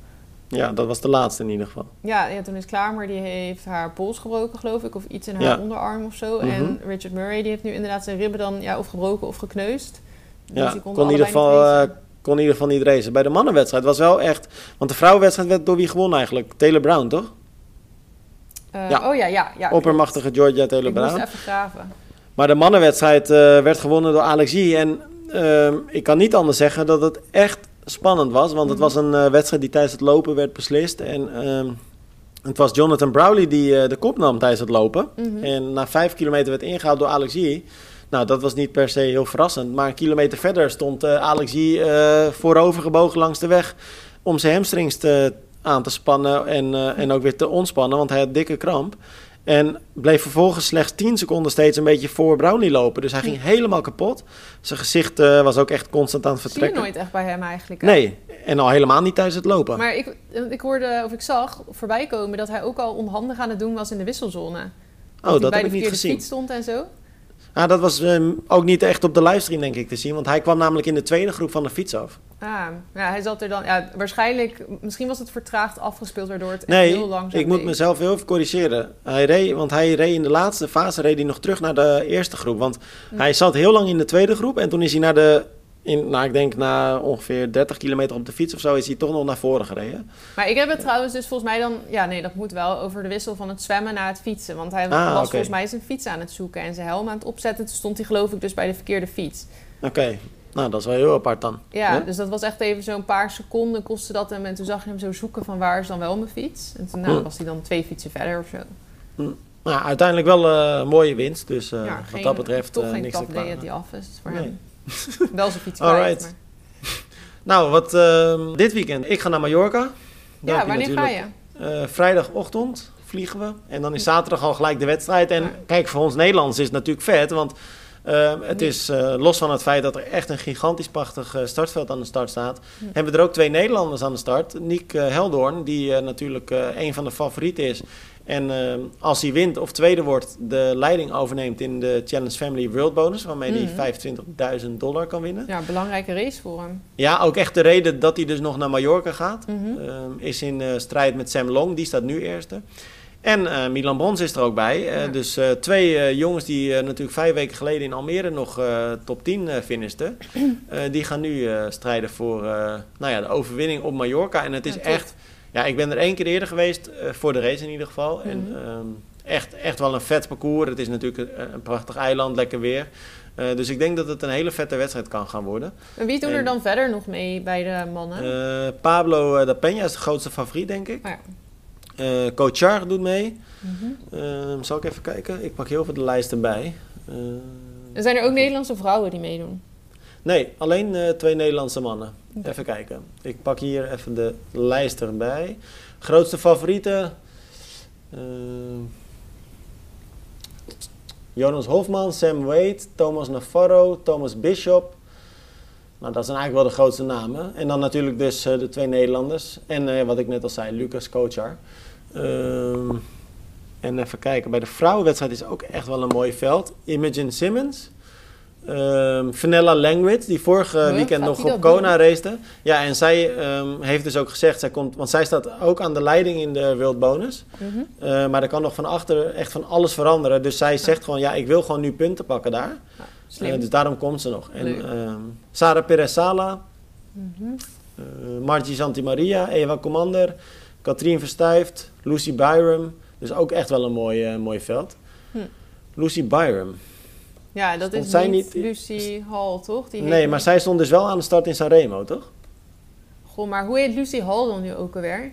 Ja, dat was de laatste in ieder geval. Ja, ja, toen is Klamer, die heeft haar pols gebroken, geloof ik. Of iets in haar Ja. onderarm of zo. Mhm. En Richard Murray, die heeft nu inderdaad zijn ribben dan ja, of gebroken of gekneusd. Dus Ja, die kon in, ieder geval, niet eh, kon in ieder geval niet racen. Bij de mannenwedstrijd was wel echt... Want de vrouwenwedstrijd werd door wie gewonnen eigenlijk? Taylor Brown, toch? ja. Oh ja, ja. ja Oppermachtige Georgia Taylor Ik moest Brown. even graven. Maar de mannenwedstrijd eh, werd gewonnen door Alex Yee. En ehm, ik kan niet anders zeggen dat het echt spannend was. Want het Mhm. was een eh, wedstrijd die tijdens het lopen werd beslist. En ehm, het was Jonathan Browley die eh, de kop nam tijdens het lopen. Mhm. En na vijf kilometer werd ingehaald door Alex. Nou, dat was niet per se heel verrassend. Maar een kilometer verder stond eh, Alex Yee eh, voorover gebogen langs de weg... om zijn hamstrings te, aan te spannen en, en ook weer te ontspannen, want hij had dikke kramp. En bleef vervolgens slechts 10 seconden steeds een beetje voor Brownlee lopen. Dus hij ging helemaal kapot. Zijn gezicht eh, was ook echt constant aan het Zie je vertrekken. nooit echt bij hem eigenlijk. hè? Nee, en al helemaal niet tijdens het lopen. Maar ik, ik hoorde, of ik zag voorbij komen dat hij ook al onhandig aan het doen was in de wisselzone. oh, dat bij heb ik niet gezien. fiets stond en zo. Ah, dat was ehm, ook niet echt op de livestream, denk ik, te zien. Want hij kwam namelijk in de tweede groep van de fiets af. Ah, ja, hij zat er dan... Ja, waarschijnlijk... Misschien was het vertraagd afgespeeld, waardoor het Nee, heel langzaam ik moet mezelf heel even corrigeren. Hij reed, want hij reed in de laatste fase reed hij nog terug naar de eerste groep. Want Hm. hij zat heel lang in de tweede groep. En toen is hij naar de... In, nou, ik denk na ongeveer 30 kilometer op de fiets of zo... is hij toch nog naar voren gereden. Maar ik heb het trouwens dus volgens mij dan... Ja, nee, dat moet wel over de wissel van het zwemmen naar het fietsen. Want hij Ah, was volgens mij zijn fiets aan het zoeken en zijn helm aan het opzetten. Toen stond hij geloof ik dus bij de verkeerde fiets. Oké, nou dat is wel heel apart dan. Ja, dus dat was echt even zo'n paar seconden kostte dat hem. En toen zag je hem zo zoeken van waar is dan wel mijn fiets. En toen nou, Hm. was hij dan twee fietsen verder of zo. Nou, uiteindelijk wel eh, een mooie winst. Dus eh, ja, wat geen, dat betreft toch eh, geen niks te top day at klagen. the office voor Nee. hem. Wel zijn fiets kwijt. maar- Nou, wat ehm, dit weekend. Ik ga naar Mallorca. Daar Ja, wanneer ga je? eh, vrijdagochtend vliegen we. En dan is zaterdag al gelijk de wedstrijd. En Ja. kijk, voor ons Nederlanders is het natuurlijk vet. Want ehm, het is eh, los van het feit dat er echt een gigantisch prachtig eh, startveld aan de start staat. Hebben we er ook twee Nederlanders aan de start. Nick eh, Heldoorn, die natuurlijk een van de favorieten is. En ehm, als hij wint of tweede wordt, de leiding overneemt in de Challenge Family World Bonus. Waarmee Mhm. hij 25.000 dollar kan winnen. Ja, belangrijke race voor hem. Ja, ook echt de reden dat hij dus nog naar Mallorca gaat. Mhm. Ehm, is in strijd met Sam Long, die staat nu eerste. En eh, Milan Brons is er ook bij. Eh, Ja. Dus eh, twee jongens die natuurlijk vijf weken geleden in Almere nog top 10 eh finishten. die gaan nu strijden voor nou ja, de overwinning op Mallorca. En het is Ja, echt... Ja, ik ben er één keer eerder geweest, voor de race in ieder geval. En Mhm. ehm, echt, echt wel een vet parcours. Het is natuurlijk een, een prachtig eiland, lekker weer. Dus ik denk dat het een hele vette wedstrijd kan gaan worden. En wie doen er dan verder nog mee bij de mannen? Pablo da Peña is de grootste favoriet, denk ik. Oh ja. Eh Coachar doet mee. Mhm. Ehm, zal ik even kijken? Ik pak heel veel de lijst erbij. Eh, En zijn er ook Nederlandse vrouwen die meedoen? nee, alleen eh, twee Nederlandse mannen. Even kijken. Ik pak hier even de lijst erbij. Grootste favorieten. Jonas Hofman, Sam Wade, Thomas Navarro, Thomas Bishop. Nou, dat zijn eigenlijk wel de grootste namen. En dan natuurlijk dus de twee Nederlanders. En wat ik net al zei, Lucas Kochar. Ehm, en even kijken, bij de vrouwenwedstrijd is ook echt wel een mooi veld. Imogen Simmons. Ehm Vanilla Langwitz, die vorige weekend nog op Kona racete. Ja, en zij ehm, heeft dus ook gezegd, zij komt, want zij staat ook aan de leiding in de World Bonus. Mhm. Eh, maar er kan nog van achter echt van alles veranderen. Dus zij zegt gewoon, ja, ik wil gewoon nu punten pakken daar. Eh, dus daarom komt ze nog. En ehm, Sarah Perez Sala, Mhm. eh Margie Santimaria, Eva Commander, Katrien Verstijft, Lucy Byram. Dus ook echt wel een mooi, eh, mooi veld. Hm. Lucy Byram. Ja, dat is niet, niet- Lucy Hall, toch? Die Nee, maar zij stond dus wel aan de start in Sanremo, toch? Goh, maar hoe heet Lucy Hall dan nu ook alweer?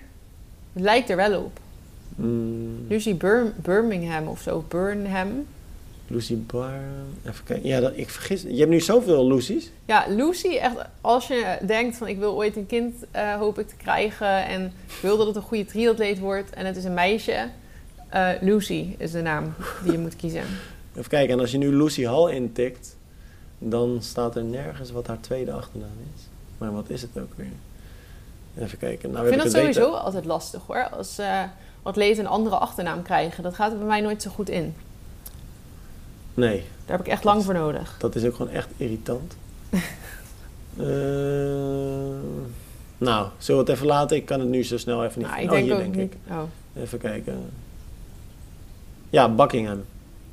Het lijkt er wel op. Mm, Lucy Bir- Birmingham of zo. Burnham. Lucy Byram. Even kijken. Ja, dat, ik vergis. Je hebt nu zoveel Lucy's. Ja, Lucy, echt, als je denkt van ik wil ooit een kind, eh, hoop ik te krijgen. En ik wil dat het een goede triatleet wordt. En het is een meisje. eh, Lucy is de naam die je moet kiezen. Even kijken. En als je nu Lucy Hall intikt, dan staat er nergens wat haar tweede achternaam is. Maar wat is het ook weer? Even kijken. Nou, Ik vind ik dat sowieso weten. altijd lastig hoor. Als eh atleten een andere achternaam krijgen. Dat gaat er bij mij nooit zo goed in. Nee, Daar heb ik echt lang voor nodig. dat is ook gewoon echt irritant. Eh, nou, zullen we het even laten? Ik kan het nu zo snel even niet Nou, ik oh, denk hier denk niet. ik. Oh. Even kijken. Ja, Buckingham.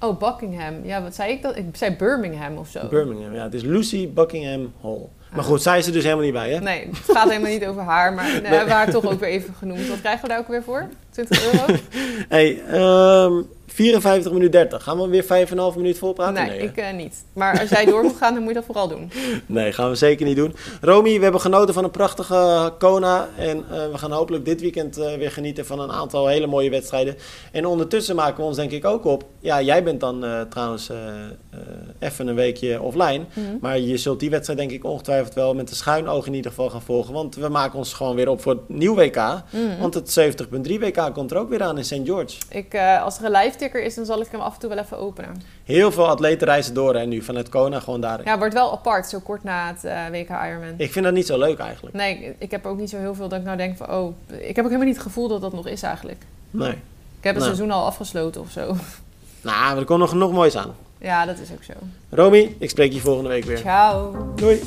oh, Buckingham. Ja, wat zei ik dan? Ik zei Birmingham of zo. Birmingham, ja. Het is Lucy Buckingham Hall. Maar goed, zij is er dus helemaal niet bij, hè? Nee, het gaat helemaal niet over haar, maar nee, we hebben haar toch ook weer even genoemd. Wat krijgen we daar ook weer voor? 20 euro? hey, ehm 54 minuten 30. Gaan we weer 5,5 minuut volpraten? Nee, hè? ik eh, niet. Maar als jij door wil gaan, dan moet je dat vooral doen. Nee, gaan we zeker niet doen. Romy, we hebben genoten van een prachtige Kona. En eh, we gaan hopelijk dit weekend eh, weer genieten van een aantal hele mooie wedstrijden. En ondertussen maken we ons denk ik ook op. Ja, jij bent dan trouwens even een weekje offline. Mhm. Maar je zult die wedstrijd denk ik ongetwijfeld wel met een schuin oog in ieder geval gaan volgen. Want we maken ons gewoon weer op voor het nieuw WK. Mhm. Want het 70.3 WK komt er ook weer aan in St. George. Ik, eh, als er een live ticker is, dan zal ik hem af en toe wel even openen. Heel veel atleten reizen door en nu vanuit Kona gewoon daarin. Ja, wordt wel apart, zo kort na het eh, WK Ironman. Ik vind dat niet zo leuk eigenlijk. Nee, ik- heb ook niet zo heel veel dat ik nou denk van... Oh, ik heb ook helemaal niet het gevoel dat dat nog is eigenlijk. Nee. Ik heb het Nou. seizoen al afgesloten of zo. Nou, er komt nog genoeg moois aan. Ja, dat is ook zo. Romy, ik spreek je volgende week weer. Ciao. Doei!